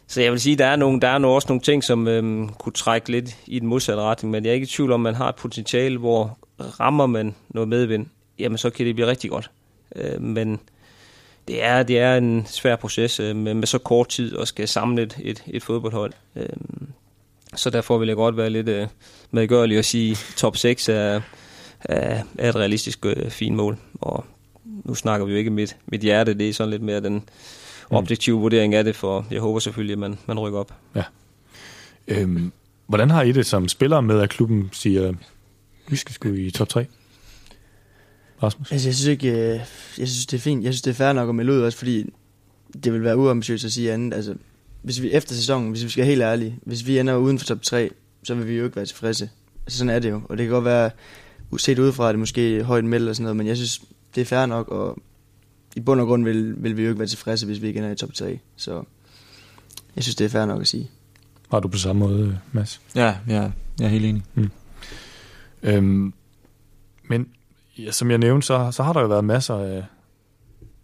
så jeg vil sige, der er, nogle, der er nogle, også nogle ting, som øhm, kunne trække lidt i den modsatte retning, men jeg er ikke i tvivl om, man har et potentiale, hvor rammer man noget medvind, jamen så kan det blive rigtig godt. Øh, men det er, det er en svær proces øh, med, med så kort tid at skal samle et, et, et fodboldhold. Øh, så derfor vil jeg godt være lidt øh, medgørlig og sige, top 6 er, er, er et realistisk øh, fint mål. Og nu snakker vi jo ikke mit, mit hjerte, det er sådan lidt mere den Mm. objektiv vurdering af det, for jeg håber selvfølgelig, at man, man rykker op. Ja. Øhm, hvordan har I det som spiller med, at klubben siger, vi skal sgu i top 3? Rasmus? Altså, jeg synes ikke, øh, jeg synes, det er fint. Jeg synes, det er fair nok at melde ud også, fordi det vil være uambitiøst at sige andet. Altså, hvis vi efter sæsonen, hvis vi skal være helt ærlige, hvis vi ender uden for top 3, så vil vi jo ikke være tilfredse. Altså, sådan er det jo. Og det kan godt være, set udefra, at det måske højt meldt og sådan noget, men jeg synes, det er fair nok at i bund og grund vil, vil vi jo ikke være tilfredse, hvis vi ikke er i top 3. Så jeg synes, det er fair nok at sige. Var du på samme måde, Mads? Ja, ja jeg er helt enig. Mm. Øhm, men ja, som jeg nævnte, så, så har der jo været masser af,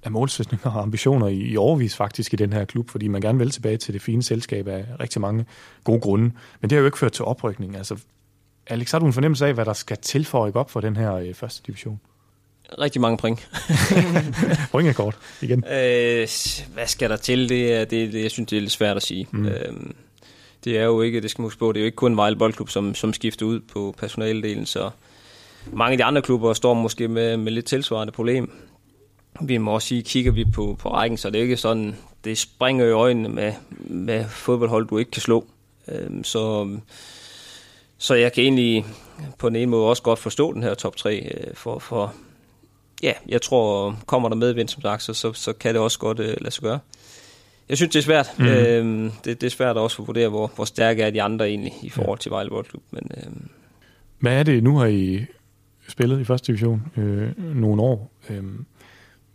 af målsætninger og ambitioner i, i overvis faktisk i den her klub, fordi man gerne vil tilbage til det fine selskab af rigtig mange gode grunde. Men det har jo ikke ført til oprykning. Altså, Alex, har du en fornemmelse af, hvad der skal til for at rykke op for den her øh, første division? Rigtig mange point. *laughs* kort igen. Øh, hvad skal der til? Det, er, det, det, jeg synes, det er lidt svært at sige. Mm. Øh, det er jo ikke, det skal man huske på, det er jo ikke kun Vejle Boldklub, som, som skifter ud på personaledelen, så mange af de andre klubber står måske med, med lidt tilsvarende problem. Vi må også sige, kigger vi på, på rækken, så det er ikke sådan, det springer i øjnene med, med fodboldhold, du ikke kan slå. Øhm, så, så jeg kan egentlig på den ene måde også godt forstå den her top 3, øh, for, for ja, jeg tror, kommer der medvind, som sagt, så, så, så kan det også godt uh, lade sig gøre. Jeg synes, det er svært. Mm. Øhm, det, det er svært også at vurdere, hvor, hvor stærke er de andre egentlig i forhold til Vejle Boldklub. Men, øhm. Hvad er det? Nu har I spillet i første division øh, nogle år. Øh,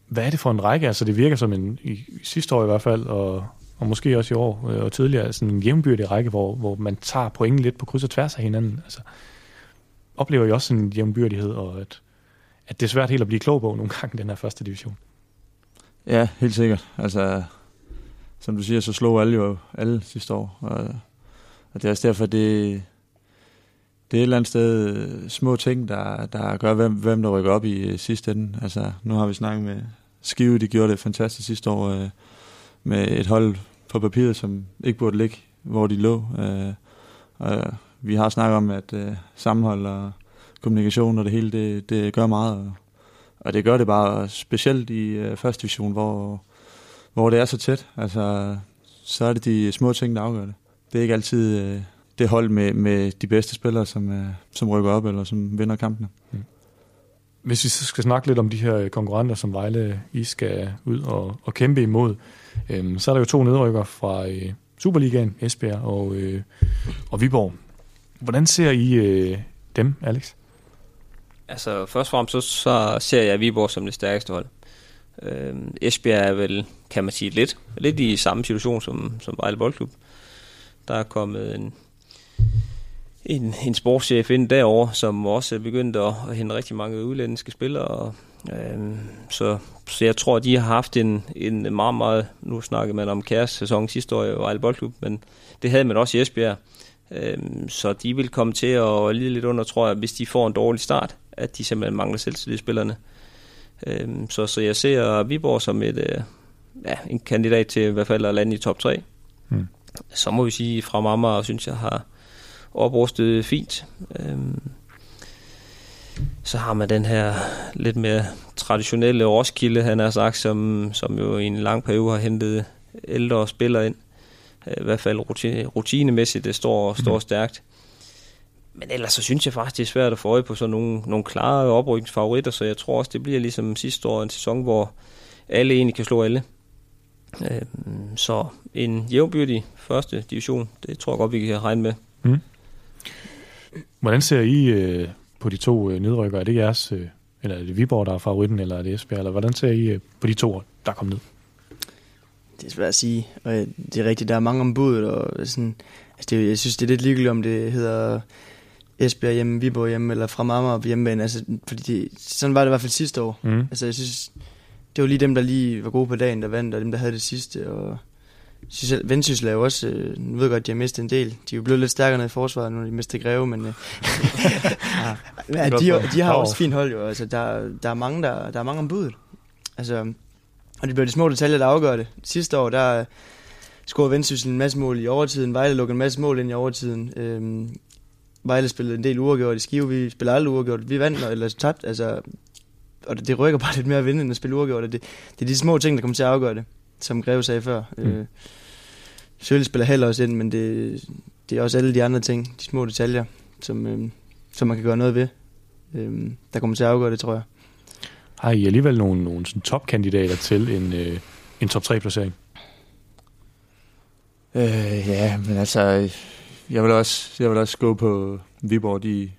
hvad er det for en række? Altså det virker som en, i, i sidste år i hvert fald, og, og måske også i år øh, og tidligere, sådan en jævnbyrdig række, hvor, hvor man tager pointen lidt på kryds og tværs af hinanden. Altså, oplever I også en jævnbyrdighed, og at, at det er svært helt at blive klog på nogle gange, den her første division? Ja, helt sikkert. Altså, som du siger, så slog alle jo alle sidste år, og, og det er også derfor, det, det er et eller andet sted øh, små ting, der, der gør, hvem, hvem der rykker op i øh, sidste ende. Altså, nu har vi snakket med Skive, de gjorde det fantastisk sidste år øh, med et hold på papiret, som ikke burde ligge, hvor de lå. Øh, og vi har snakket om, at øh, sammenhold og kommunikation og det hele, det, det gør meget. Og, og det gør det bare specielt i øh, første division, hvor, hvor det er så tæt. Altså, så er det de små ting, der afgør det. Det er ikke altid... Øh, det hold med, med de bedste spillere, som, øh, som rykker op eller som vinder kampene. Mm. Hvis vi så skal snakke lidt om de her konkurrenter, som Vejle I skal ud og, og kæmpe imod, øhm, så er der jo to nedrykker fra øh, Superligaen, Esbjerg og, øh, og Viborg. Hvordan ser I øh, dem, Alex? Altså først og fremmest så, så ser jeg Viborg som det stærkeste hold. Øhm, Esbjerg er vel, kan man sige, lidt, lidt i samme situation som, som Vejle Boldklub. Der er kommet en, en, en sportschef ind derovre, som også er begyndt at, at hente rigtig mange udlændinge spillere. Og, øh, så, så jeg tror, de har haft en, en meget, meget, nu snakker man om Kæres sæson sidste år i Vejle Boldklub, men det havde man også i Esbjerg. Øh, så de vil komme til at lide lidt under, tror jeg, hvis de får en dårlig start, at de simpelthen mangler selvtillid spillerne. Øh, så, så jeg ser Viborg som et, øh, ja, en kandidat til i hvert fald at lande i top 3. Hmm. Så må vi sige, fra Mamma, synes jeg har oprustet fint. Øhm, så har man den her lidt mere traditionelle Roskilde, han har sagt, som, som jo i en lang periode har hentet ældre spillere ind. Øh, I hvert fald rutine, rutinemæssigt, det står, mm. står stærkt. Men ellers så synes jeg faktisk, det er svært at få øje på sådan nogle, nogle klare oprykningsfavoritter, så jeg tror også, det bliver ligesom sidste år en sæson, hvor alle egentlig kan slå alle. Øhm, så en jævnbyrdig første division, det tror jeg godt, vi kan regne med. Mm. Hvordan ser I øh, på de to øh, nedrykker? Er det jeres, øh, eller er det Viborg, der er favoritten, eller er det Esbjerg? Eller hvordan ser I øh, på de to, der er kommet ned? Det er svært at sige, og det er rigtigt, der er mange ombud, og sådan, altså det, jeg synes, det er lidt ligegyldigt, om det hedder Esbjerg hjemme, Viborg hjemme, eller fra Amager hjemme, altså, fordi det, sådan var det i hvert fald sidste år. Mm. Altså, jeg synes, det var lige dem, der lige var gode på dagen, der vandt, og dem, der havde det sidste, og Vendsyssel er jo også, øh, nu ved jeg godt, de har mistet en del. De er jo blevet lidt stærkere i forsvaret, nu de mistet Greve, men øh, *laughs* ja, de, de, de har også fint hold jo. Altså, der, der, er mange, der, der er mange om budet. Altså, og det bliver de små detaljer, der afgør det. Sidste år, der scorede Vendsyssel en masse mål i overtiden. Vejle lukkede en masse mål ind i overtiden. Øhm, Vejle spillede en del uafgjort i Skive. Vi spiller aldrig uafgjort. Vi vandt eller tabt. Altså, og det, det rykker bare lidt mere at vinde, end at spille uafgjort. Det, det er de små ting, der kommer til at afgøre det som Greve sagde før. Mm. Øh, selvfølgelig spiller heller også ind, men det, det er også alle de andre ting, de små detaljer, som, øh, som man kan gøre noget ved. Øh, der kommer til at afgøre det, tror jeg. Har I alligevel nogle, nogle sådan topkandidater til en, øh, en top 3-placering? Øh, ja, men altså, jeg vil også, jeg vil også gå på Viborg. De,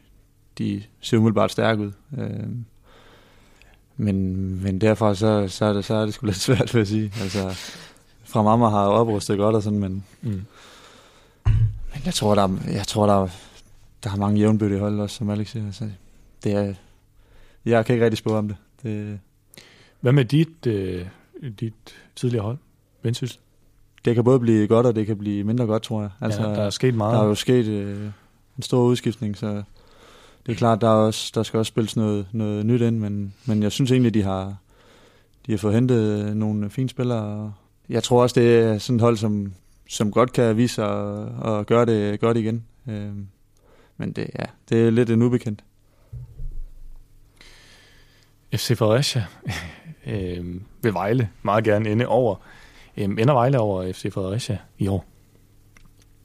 de ser umiddelbart stærke ud. Øh, men, men derfor så, så, er det, så er det sgu lidt svært, vil jeg sige. Altså, fra mamma har oprustet godt og sådan, men, mm. men jeg tror, der, jeg tror, der, der har mange jævnbødte hold også, som Alex siger. Altså, det er, jeg kan ikke rigtig spørge om det. det Hvad med dit, øh, dit tidligere hold, Vendsyssel? Det kan både blive godt, og det kan blive mindre godt, tror jeg. Altså, ja, der er sket meget. Der er jo sket øh, en stor udskiftning, så det er klart, der, er også, der skal også spilles noget, noget nyt ind, men, men jeg synes egentlig, de har, de har fået hentet nogle fine spillere. Jeg tror også, det er sådan et hold, som, som godt kan vise sig og, gøre det godt igen. Øh, men det, ja, det er lidt en ubekendt. FC Fredericia *laughs* øh, vil Vejle meget gerne ende over. Øh, ender Vejle over FC Fredericia i år?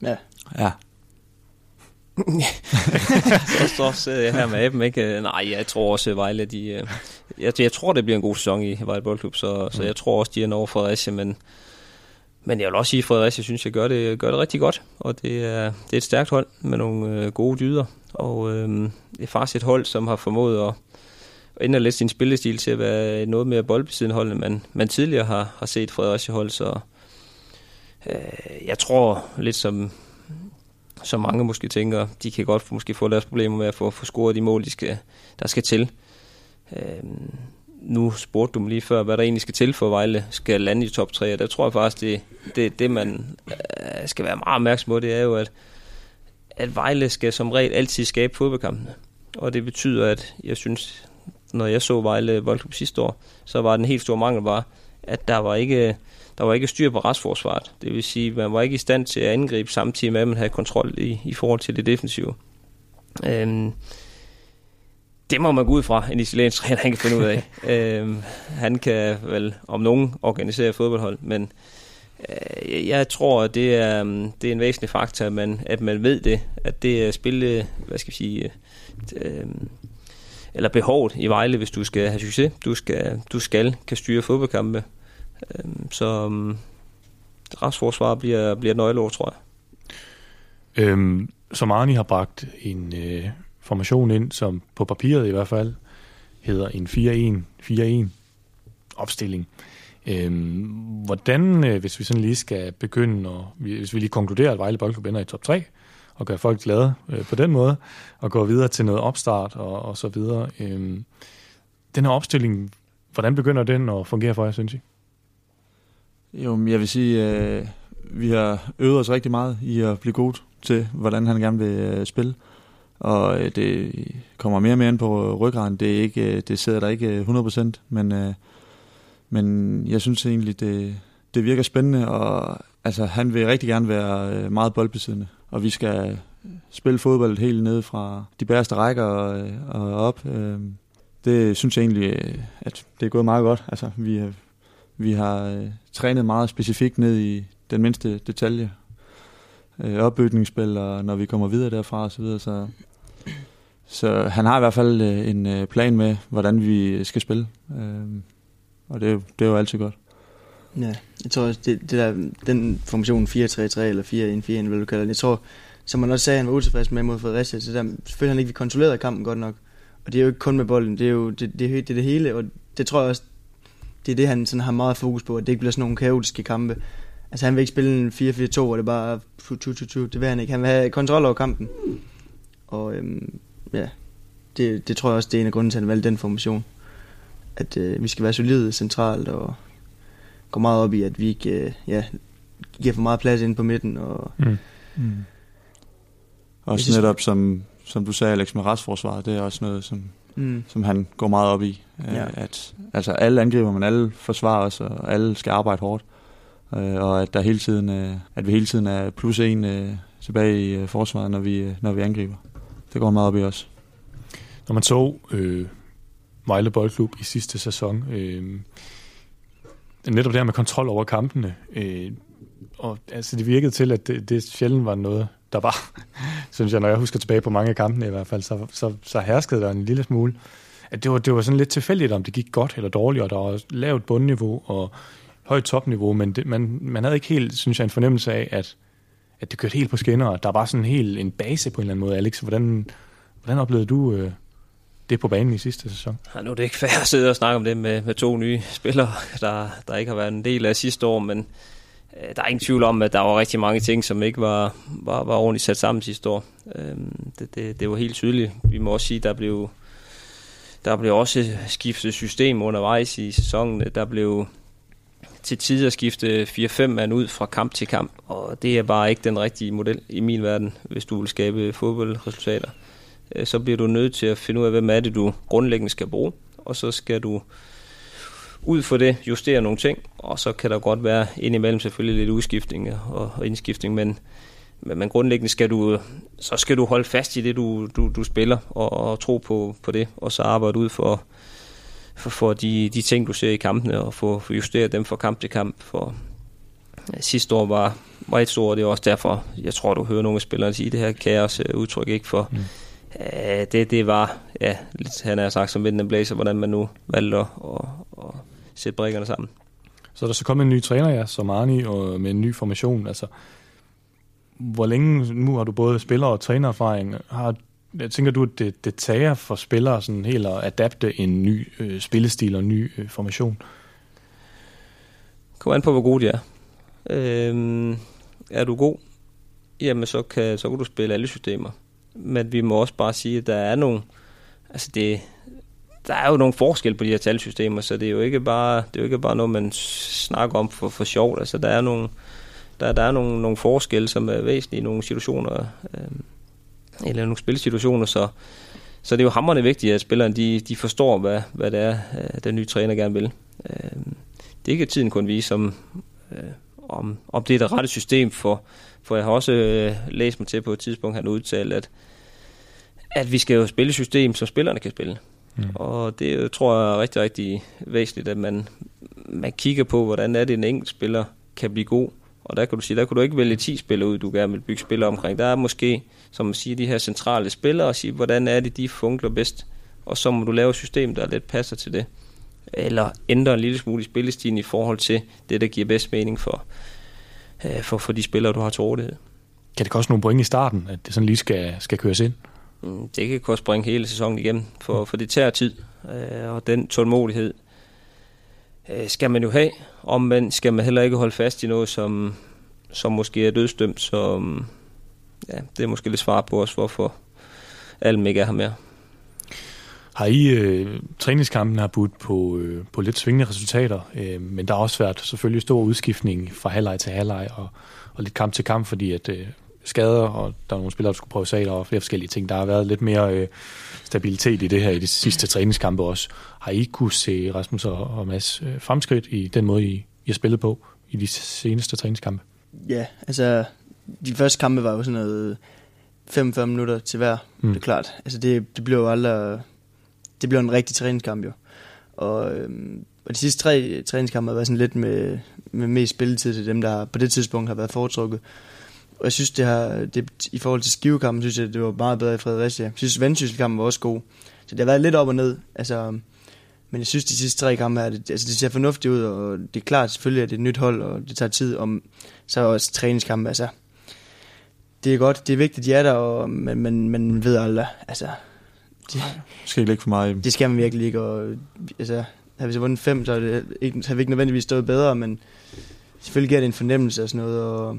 Ja. Ja. *laughs* så, så sidder jeg her med dem, ikke? Nej, jeg tror også, at Vejle, de, øh, jeg, jeg tror, det bliver en god sæson i Vejle Boldklub, så, så mm. jeg tror også, de er over Fredericia, men, men jeg vil også sige, at Fredericia synes, jeg gør det, gør det rigtig godt, og det er, det er et stærkt hold med nogle øh, gode dyder, og øh, det er faktisk et hold, som har formået at, at ændre lidt sin spillestil til at være noget mere boldbesiddende hold, end man, man tidligere har, har set Fredericia hold, så øh, jeg tror lidt som, som mange måske tænker, de kan godt måske få deres problemer med at få, få scoret de mål, de skal, der skal til. Øh, nu spurgte du mig lige før, hvad der egentlig skal til for Vejle skal lande i top 3, og der tror jeg faktisk, det, det, det man øh, skal være meget opmærksom på, det er jo, at, at Vejle skal som regel altid skabe fodboldkampene. Og det betyder, at jeg synes, når jeg så Vejle Boldklub sidste år, så var den helt store mangel bare, at der var ikke der var ikke styr på restforsvaret. Det vil sige, man var ikke i stand til at angribe samtidig med, at man havde kontrol i, i forhold til det defensive. Øhm, det må man gå ud fra, en italiensk træner, han kan finde ud af. *laughs* øhm, han kan vel om nogen organisere fodboldhold, men øh, jeg tror, at det er, det er en væsentlig faktor, at man, at man ved det, at det er spille, hvad skal vi sige, øh, eller behovet i Vejle, hvis du skal have succes. Du skal, du skal kan styre fodboldkampe. Øhm, så um, retsforsvar bliver, bliver et nøgleord, tror jeg. Øhm, som Arni har bragt en øh, formation ind, som på papiret i hvert fald hedder en 4-1-4-1 opstilling. Øhm, hvordan, øh, hvis vi sådan lige skal begynde, og hvis vi lige konkluderer, at Vejle Boldklub ender i top 3, og gør folk glade øh, på den måde, og gå videre til noget opstart og, og så videre. Øhm, den her opstilling, hvordan begynder den at fungere for jer, synes I? Jo, jeg vil sige, øh, vi har øvet os rigtig meget i at blive gode til, hvordan han gerne vil øh, spille. Og øh, det kommer mere og mere ind på øh, ryggraden. Det, er ikke, øh, det sidder der ikke øh, 100%, men, men jeg synes egentlig, det, det virker spændende. Og altså, han vil rigtig gerne være meget boldbesiddende, og vi skal spille fodbold helt ned fra de bæreste rækker og, og op. Det synes jeg egentlig, at det er gået meget godt. Altså, vi, vi har trænet meget specifikt ned i den mindste detalje. Øh, opbygningsspil, og når vi kommer videre derfra og så videre. Så, så han har i hvert fald øh, en øh, plan med, hvordan vi skal spille. Øh, og det, det er jo altid godt. Ja, jeg tror også, det, det der, den formation 4-3-3 eller 4-1-4-1, hvad du kalder det, jeg tror, som man også sagde, han var utilfreds med mod Fredericia, så der, selvfølgelig han ikke, vi kontrollerede kampen godt nok. Og det er jo ikke kun med bolden, det er jo det, det, det, det, det hele, og det tror jeg også, det er det, han sådan har meget fokus på, at det ikke bliver sådan nogle kaotiske kampe. Altså han vil ikke spille en 4-4-2, hvor det bare det vil han ikke. Han vil have kontrol over kampen. Og øhm, ja, det, det tror jeg også, det er en af grunden til, at han valgte den formation. At øh, vi skal være solide centralt og gå meget op i, at vi ikke øh, ja, giver for meget plads ind på midten. Og, mm. Mm. Også netop, som, som du sagde, Alex, med retsforsvaret, det er også noget, som mm. som han går meget op i. Øh, ja. At, altså alle angriber, men alle forsvarer os, og alle skal arbejde hårdt. Øh, og at, der hele tiden, øh, at vi hele tiden er plus en øh, tilbage i øh, forsvaret, når vi, øh, når vi angriber. Det går meget op i os. Når man så øh, Vejle Boldklub i sidste sæson, øh, netop det her med kontrol over kampene, øh, og altså det virkede til, at det, det sjældent var noget, der var, *laughs* synes jeg, når jeg husker tilbage på mange af kampene i hvert fald, så, så, så herskede der en lille smule, at det var, det var sådan lidt tilfældigt, om det gik godt eller dårligt, og der var lavt bundniveau og højt topniveau, men det, man, man havde ikke helt, synes jeg, en fornemmelse af, at, at det kørte helt på skinner, og der var sådan en helt en base på en eller anden måde. Alex, hvordan, hvordan oplevede du øh, det på banen i sidste sæson? Ja, nu er det ikke fair at sidde og snakke om det med, med to nye spillere, der, der ikke har været en del af sidste år, men øh, der er ingen tvivl om, at der var rigtig mange ting, som ikke var, var, var ordentligt sat sammen sidste år. Øh, det, det, det var helt tydeligt. Vi må også sige, der blev, der blev også skiftet system undervejs i sæsonen. Der blev til tider skifte 4-5 mand ud fra kamp til kamp, og det er bare ikke den rigtige model i min verden, hvis du vil skabe fodboldresultater. Øh, så bliver du nødt til at finde ud af, hvem er det, du grundlæggende skal bruge, og så skal du ud for det justere nogle ting, og så kan der godt være indimellem selvfølgelig lidt udskiftning og indskiftning, men, men grundlæggende skal du, så skal du holde fast i det, du, du, du spiller, og, og tro på, på det, og så arbejde ud for, for, for de, de ting, du ser i kampene, og få, justeret dem fra kamp til kamp. For ja, sidste år var, var et stort, og det er også derfor, jeg tror, du hører nogle af spillerne sige det her kaos udtryk, ikke for mm. uh, det, det var, ja, lidt, han har sagt som vinden blæser, hvordan man nu valgte at, at, at sætte brækkerne sammen. Så er der så kommet en ny træner, ja, som Arni, og med en ny formation. Altså, hvor længe nu har du både spiller- og trænererfaring? Har jeg tænker du, at det, det tager for spillere sådan helt at adapte en ny øh, spillestil og en ny øh, formation? Kom an på, hvor god de er. Øhm, er du god, jamen så kan, så kan du spille alle systemer. Men vi må også bare sige, at der er nogle, altså det, der er jo nogle forskel på de her talsystemer, så det er jo ikke bare, det er jo ikke bare noget, man snakker om for, for sjovt. Altså der er nogle, der, der er nogle, nogle forskelle, som er væsentlige i nogle situationer. Øhm, eller nogle spilsituationer, så, så det er jo hammerende vigtigt, at spillerne de, de forstår, hvad, hvad det er, øh, den nye træner gerne vil. Øh, det er ikke tiden kun vise, om, øh, om, om det er det rette system, for, for jeg har også læst mig til på et tidspunkt, han udtalt, at, at vi skal jo spille et system, som spillerne kan spille. Mm. Og det tror jeg er rigtig, rigtig væsentligt, at man, man kigger på, hvordan er det, en enkelt spiller kan blive god. Og der kan du sige, der kan du ikke vælge 10 spillere ud, du gerne vil bygge spillere omkring. Der er måske som man siger, de her centrale spillere og sige, hvordan er det, de funkler bedst. Og så må du lave et system, der lidt passer til det. Eller ændre en lille smule i spillestilen i forhold til det, der giver bedst mening for, øh, for, for de spillere, du har til rådighed. Kan det koste nogle point i starten, at det sådan lige skal, skal køres ind? Mm, det kan koste springe hele sæsonen igennem, for, for det tager tid. Øh, og den tålmodighed øh, skal man jo have. Om man skal man heller ikke holde fast i noget, som, som måske er dødstømt, Så um, ja, det er måske lidt svar på os, hvorfor Alm ikke er her mere. Har I øh, træningskampen har budt på, øh, på lidt svingende resultater, øh, men der har også været selvfølgelig stor udskiftning fra halvleg til halvleg og, og lidt kamp til kamp, fordi at øh, skader, og der er nogle spillere, der skulle prøve sig og flere forskellige ting. Der har været lidt mere øh, stabilitet i det her i de sidste træningskampe også. Har I kunne se Rasmus og, og Mads øh, fremskridt i den måde, I, I har spillet på i de seneste træningskampe? Ja, altså de første kampe var jo sådan noget 45 minutter til hver, mm. det er klart. Altså det, det blev jo aldrig, det blev en rigtig træningskamp jo. Og, øhm, og de sidste tre træningskampe har været sådan lidt med, med mest spilletid til dem, der på det tidspunkt har været foretrukket. Jeg synes, det har, det, i forhold til skivekampen, synes jeg, det var meget bedre i Fredericia. Jeg synes, Vendsysselkampen var også god. Så det har været lidt op og ned. Altså, men jeg synes, de sidste tre kampe her, det, altså, det ser fornuftigt ud, og det er klart selvfølgelig, at det er et nyt hold, og det tager tid. Om, så også træningskampe, altså, det er godt, det er vigtigt, at de er der, og, men, men, man ved aldrig, altså... Det, skal ikke lægge for meget Det skal man virkelig ikke, og altså, har vi så vundet fem, så det ikke, har vi ikke nødvendigvis stået bedre, men selvfølgelig giver det en fornemmelse og sådan noget, og,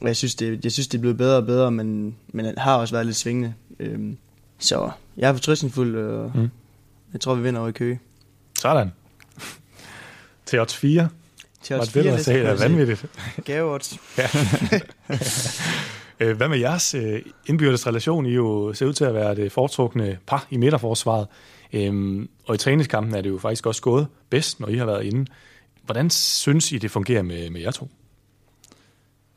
og jeg synes, det, jeg synes, det er blevet bedre og bedre, men, men det har også været lidt svingende. Øhm, så jeg er fortrystningsfuld, og mm. jeg tror, vi vinder over i Køge. Sådan. *laughs* Til odds 4. Til os fire, det er vanvittigt. Gaveodds. *laughs* ja. *laughs* Øh, hvad med jeres øh, indbyrdes relation? I jo ser ud til at være det foretrukne par i midterforsvaret. Øhm, og i træningskampen er det jo faktisk også gået bedst, når I har været inde. Hvordan synes I, det fungerer med, med jer to?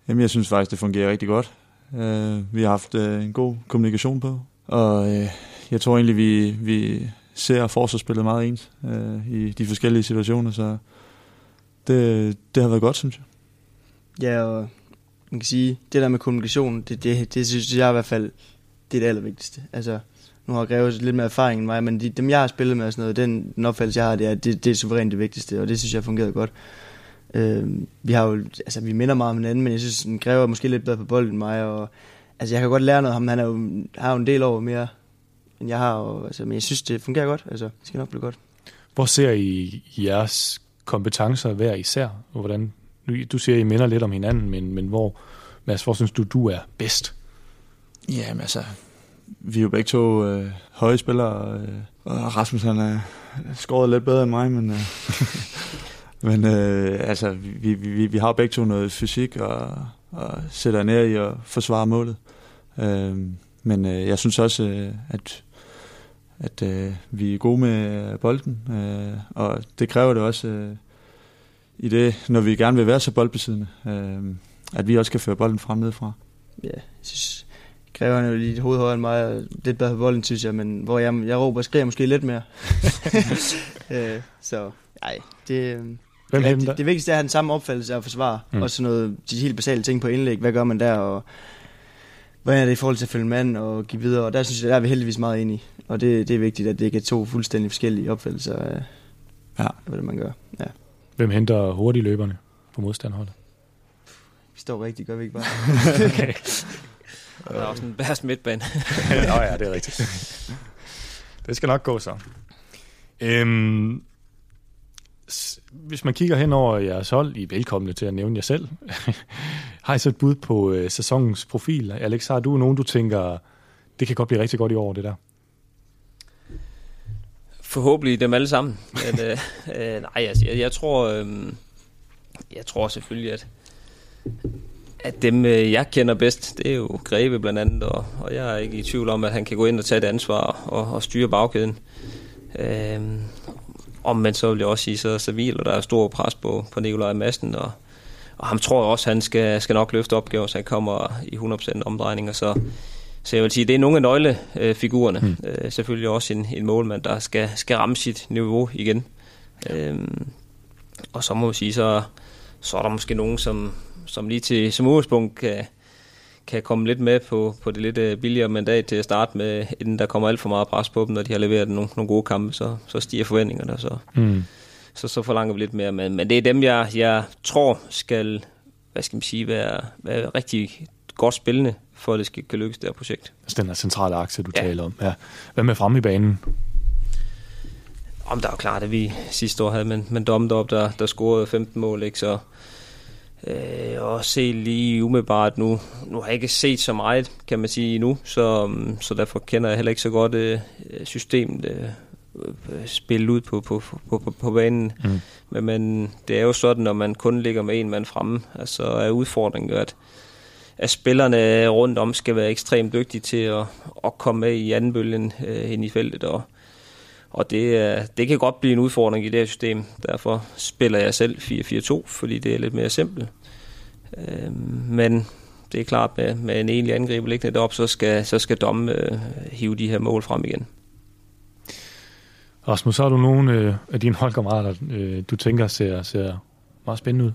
Jamen, jeg synes faktisk, det fungerer rigtig godt. Uh, vi har haft uh, en god kommunikation på, og uh, jeg tror egentlig, vi, vi ser forsvarsspillet meget ens uh, i de forskellige situationer, så det, det har været godt, synes jeg. Ja, og man kan sige, det der med kommunikation, det, det, det synes jeg i hvert fald, det er det allervigtigste. Altså, nu har jeg Greve lidt mere erfaring end mig, men de, dem jeg har spillet med og sådan noget, den, den opfattelse jeg har, det er, det, det er suverænt det vigtigste, og det synes jeg har fungeret godt. Øh, vi har jo, altså vi minder meget om hinanden, men jeg synes, den Greve er måske lidt bedre på bolden end mig, og altså jeg kan godt lære noget af ham, han er jo, har jo en del over mere end jeg har. Og, altså, men jeg synes, det fungerer godt. Altså, det skal nok blive godt. Hvor ser I jeres kompetencer hver især? Og hvordan, du siger, I minder lidt om hinanden, men, men hvor, Mads, hvor synes du, du er bedst? Jamen altså, vi er jo begge to øh, høje spillere, øh, og Rasmus han er skåret lidt bedre end mig, men, øh, *laughs* men øh, altså, vi, vi, vi har begge to noget fysik og, og sætter ned i at forsvare målet. Øh, men øh, jeg synes også, øh, at, at øh, vi er gode med bolden, øh, og det kræver det også øh, i det, når vi gerne vil være så boldbesiddende, øh, at vi også kan føre bolden frem nedefra. Ja, jeg synes, kræver han jo lige et hoved højere end mig, og lidt bedre på bolden, synes jeg, men hvor jeg, jeg råber og skriger måske lidt mere. *laughs* *laughs* øh, så, nej, det, Hvem det, det, det vigtigste er at have den samme opfattelse af at forsvare. Mm. Også sådan noget, de helt basale ting på indlæg. Hvad gør man der, og hvad er det i forhold til at følge mand og give videre? Og der synes jeg, der er vi heldigvis meget enige. Og det, det er vigtigt, at det ikke er to fuldstændig forskellige opfattelser af, ja. hvad det man gør. Ja. Hvem henter hurtige løberne på modstanderholdet? Vi står rigtigt, gør vi ikke bare? *laughs* okay. Der er også en bærst midtbane. *laughs* Nå ja, det er rigtigt. Det skal nok gå så. Øhm, hvis man kigger hen over jeres hold, I er velkomne til at nævne jer selv. *laughs* har I så et bud på øh, sæsonens profil? Alex, har du nogen, du tænker, det kan godt blive rigtig godt i år, det der? Forhåbentlig dem alle sammen. *laughs* Men, øh, øh, nej, altså, jeg, jeg tror, øh, jeg tror selvfølgelig, at at dem, øh, jeg kender bedst, det er jo Greve blandt andet, og, og jeg er ikke i tvivl om, at han kan gå ind og tage et ansvar og, og styre bagkæden. Øh, om man så vil jeg også sige, så Savil, og der er stor pres på, på Nikolaj Madsen, og, og ham tror jeg også, han skal, skal nok løfte opgaver, så han kommer i 100% omdrejninger, så, så jeg vil sige, det er nogle af nøglefigurerne. Mm. Øh, selvfølgelig også en, en målmand, der skal, skal ramme sit niveau igen. Øhm, og så må vi sige, så, så er der måske nogen, som, som lige til som udgangspunkt kan, kan komme lidt med på, på det lidt øh, billigere mandat til at starte med, inden der kommer alt for meget pres på dem, når de har leveret nogle, nogle gode kampe, så, så stiger forventningerne, så, mm. så, så forlanger vi lidt mere. Men, men det er dem, jeg, jeg tror skal, hvad skal man sige, være, være rigtig godt spillende, for at det skal kan lykkes, det her projekt. Altså den her centrale akse, du ja. taler om. Ja. Hvad med fremme i banen? Om der er jo klart, at vi sidste år havde men, men Domdorp, der, der scorede 15 mål, ikke? så Øh, og se lige umiddelbart nu, nu har jeg ikke set så meget, kan man sige nu, så, så derfor kender jeg heller ikke så godt øh, systemet øh, spillet ud på, på, på, på, på banen. Mm. Men, men det er jo sådan, når man kun ligger med en mand fremme, altså er udfordringen at, at spillerne rundt om skal være ekstremt dygtige til at, at komme med i anden bølgen øh, ind i feltet, og, og det, det kan godt blive en udfordring i det her system. Derfor spiller jeg selv 4-4-2, fordi det er lidt mere simpelt. Øh, men det er klart, med, med en egentlig angriber liggende deroppe, så skal, så skal Dom øh, hive de her mål frem igen. Rasmus, så har du nogle øh, af dine holdkammerater, øh, du tænker ser, ser meget spændende ud?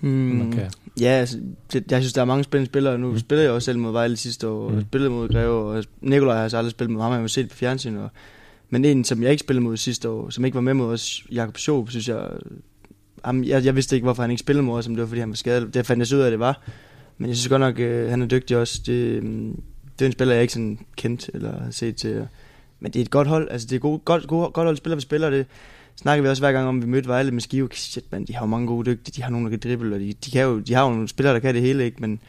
Mm, man kan. Ja, altså, det, jeg synes, der er mange spændende spillere. Nu mm. spiller jeg også selv mod Vejle sidste år, og mm. spillede mod Greve, og Nikolaj har jeg altså aldrig spillet mod ham, jeg har set på fjernsyn, og men en, som jeg ikke spillede mod sidste år, som ikke var med mod os, Jakob Schob, synes jeg, ham, jeg, jeg vidste ikke, hvorfor han ikke spillede mod os, om det var, fordi han var skadet. Det fandt jeg ud af, at det var. Men jeg synes godt nok, øh, han er dygtig også. Det, øh, det er en spiller, jeg ikke sådan kendt eller har set til. Men det er et godt hold. Altså, det er gode, godt, gode, godt hold spiller, vi spiller. Det snakker vi også hver gang om, vi mødte Vejle med Skive. Shit, man, de har jo mange gode dygtige. De har nogen, der kan dribble, og de, de, kan jo, de har jo nogle spillere, der kan det hele, ikke? Men,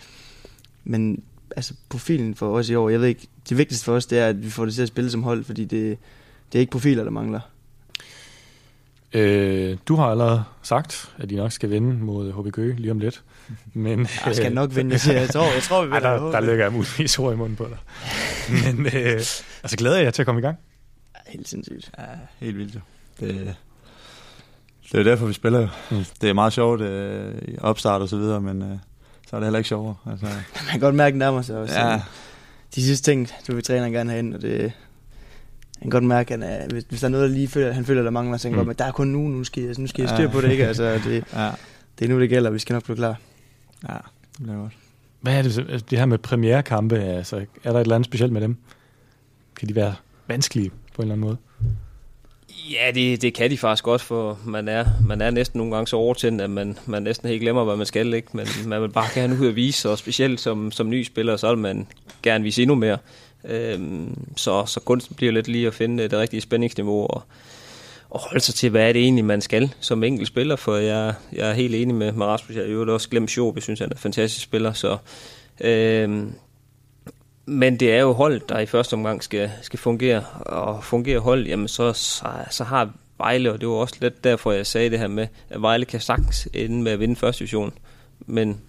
men altså, profilen for os i år, jeg ved ikke, det vigtigste for os, det er, at vi får det til at spille som hold, fordi det, det er ikke profiler, der mangler. Øh, du har allerede sagt, at de nok skal vinde mod HB Køge lige om lidt. *laughs* Men, jeg skal nok vinde, jeg, jeg tror, jeg tror vi *laughs* vinder. Der, der lægger jeg muligvis ord i munden på dig. *laughs* Men øh, altså glæder jeg til at komme i gang? Helt sindssygt. Ja, helt vildt jo. Det, det er derfor, vi spiller jo. Mm. Det er meget sjovt øh, i opstart og så videre, men øh, så er det heller ikke sjovere. Altså. Man kan godt mærke, at nærmer sig også. Ja. De sidste ting, du vil træne gerne have ind, og det, han kan godt mærke, at han, hvis, hvis der er noget, der lige føler, han føler, der mangler, så han mm. godt, men der er kun nu, nu skal jeg, nu skal jeg styre ja. på det, ikke? Altså, *laughs* det, ja. det er nu, det gælder, vi skal nok blive klar. Ja, det bliver godt. Hvad er det, altså, det her med premierekampe? Altså, er der et eller andet specielt med dem? Kan de være vanskelige på en eller anden måde? Ja, det, det kan de faktisk godt, for man er, man er næsten nogle gange så overtændt, at man, man næsten helt glemmer, hvad man skal, ikke? Men man vil bare gerne ud og vise, og specielt som, som ny spiller, så vil man gerne vise endnu mere. Øhm, så, så kunsten bliver lidt lige at finde det rigtige spændingsniveau og, og holde sig til, hvad er det egentlig, man skal som enkelt spiller, for jeg, jeg er helt enig med, med Rasmus. Jeg har jo også glemt Schob, jeg synes, han er en fantastisk spiller, så øhm, men det er jo hold, der i første omgang skal, skal fungere, og fungere hold, jamen så, så, så har Vejle, og det var også lidt derfor, jeg sagde det her med, at Vejle kan sagtens ende med at vinde første division, men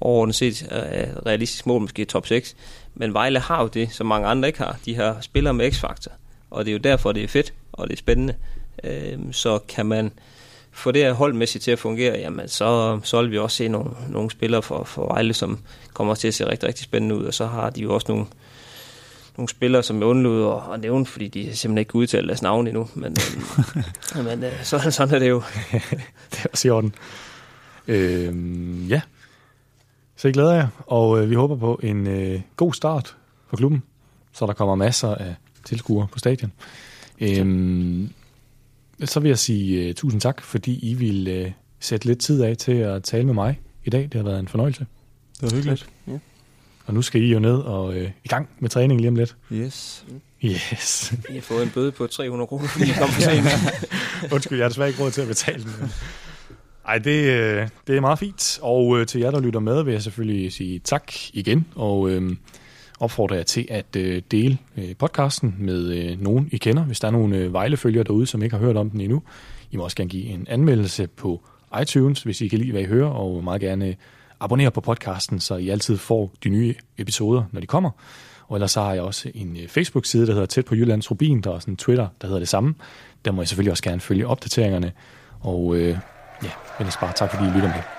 overordnet set er realistisk mål måske top 6. Men Vejle har jo det, som mange andre ikke har. De har spillere med x-faktor, og det er jo derfor, det er fedt, og det er spændende. Øhm, så kan man få det her holdmæssigt til at fungere, jamen så, så vil vi også se nogle, nogle spillere for, for Vejle, som kommer til at se rigtig, rigtig spændende ud, og så har de jo også nogle, nogle spillere, som jeg undlod at, at nævne, fordi de simpelthen ikke kan udtale deres navn endnu, men, *laughs* øhm, men øh, så, sådan er det jo. *laughs* det er også i orden. Øhm, ja, så jeg glæder jeg, og øh, vi håber på en øh, god start for klubben, så der kommer masser af tilskuere på stadion. Øhm, så vil jeg sige uh, tusind tak, fordi I vil uh, sætte lidt tid af til at tale med mig i dag. Det har været en fornøjelse. Det var hyggeligt. Ja. Og nu skal I jo ned og uh, i gang med træning lige om lidt. Yes. Yes. I har fået en bøde på 300 kroner, fordi I kom for sent. *laughs* Undskyld, jeg har desværre ikke råd til at betale den. Ej, det, øh, det er meget fint. Og øh, til jer, der lytter med, vil jeg selvfølgelig sige tak igen. Og øh, opfordrer jer til at øh, dele øh, podcasten med øh, nogen, I kender. Hvis der er nogle øh, vejlefølgere derude, som ikke har hørt om den endnu. I må også gerne give en anmeldelse på iTunes, hvis I kan lide, hvad I hører, og meget gerne øh, abonnere på podcasten, så I altid får de nye episoder, når de kommer. Og ellers så har jeg også en øh, Facebook-side, der hedder Tæt på Jyllands Rubin. Der er også en Twitter, der hedder det samme. Der må I selvfølgelig også gerne følge opdateringerne. Og øh, ja, men bare tak, fordi I lytter med.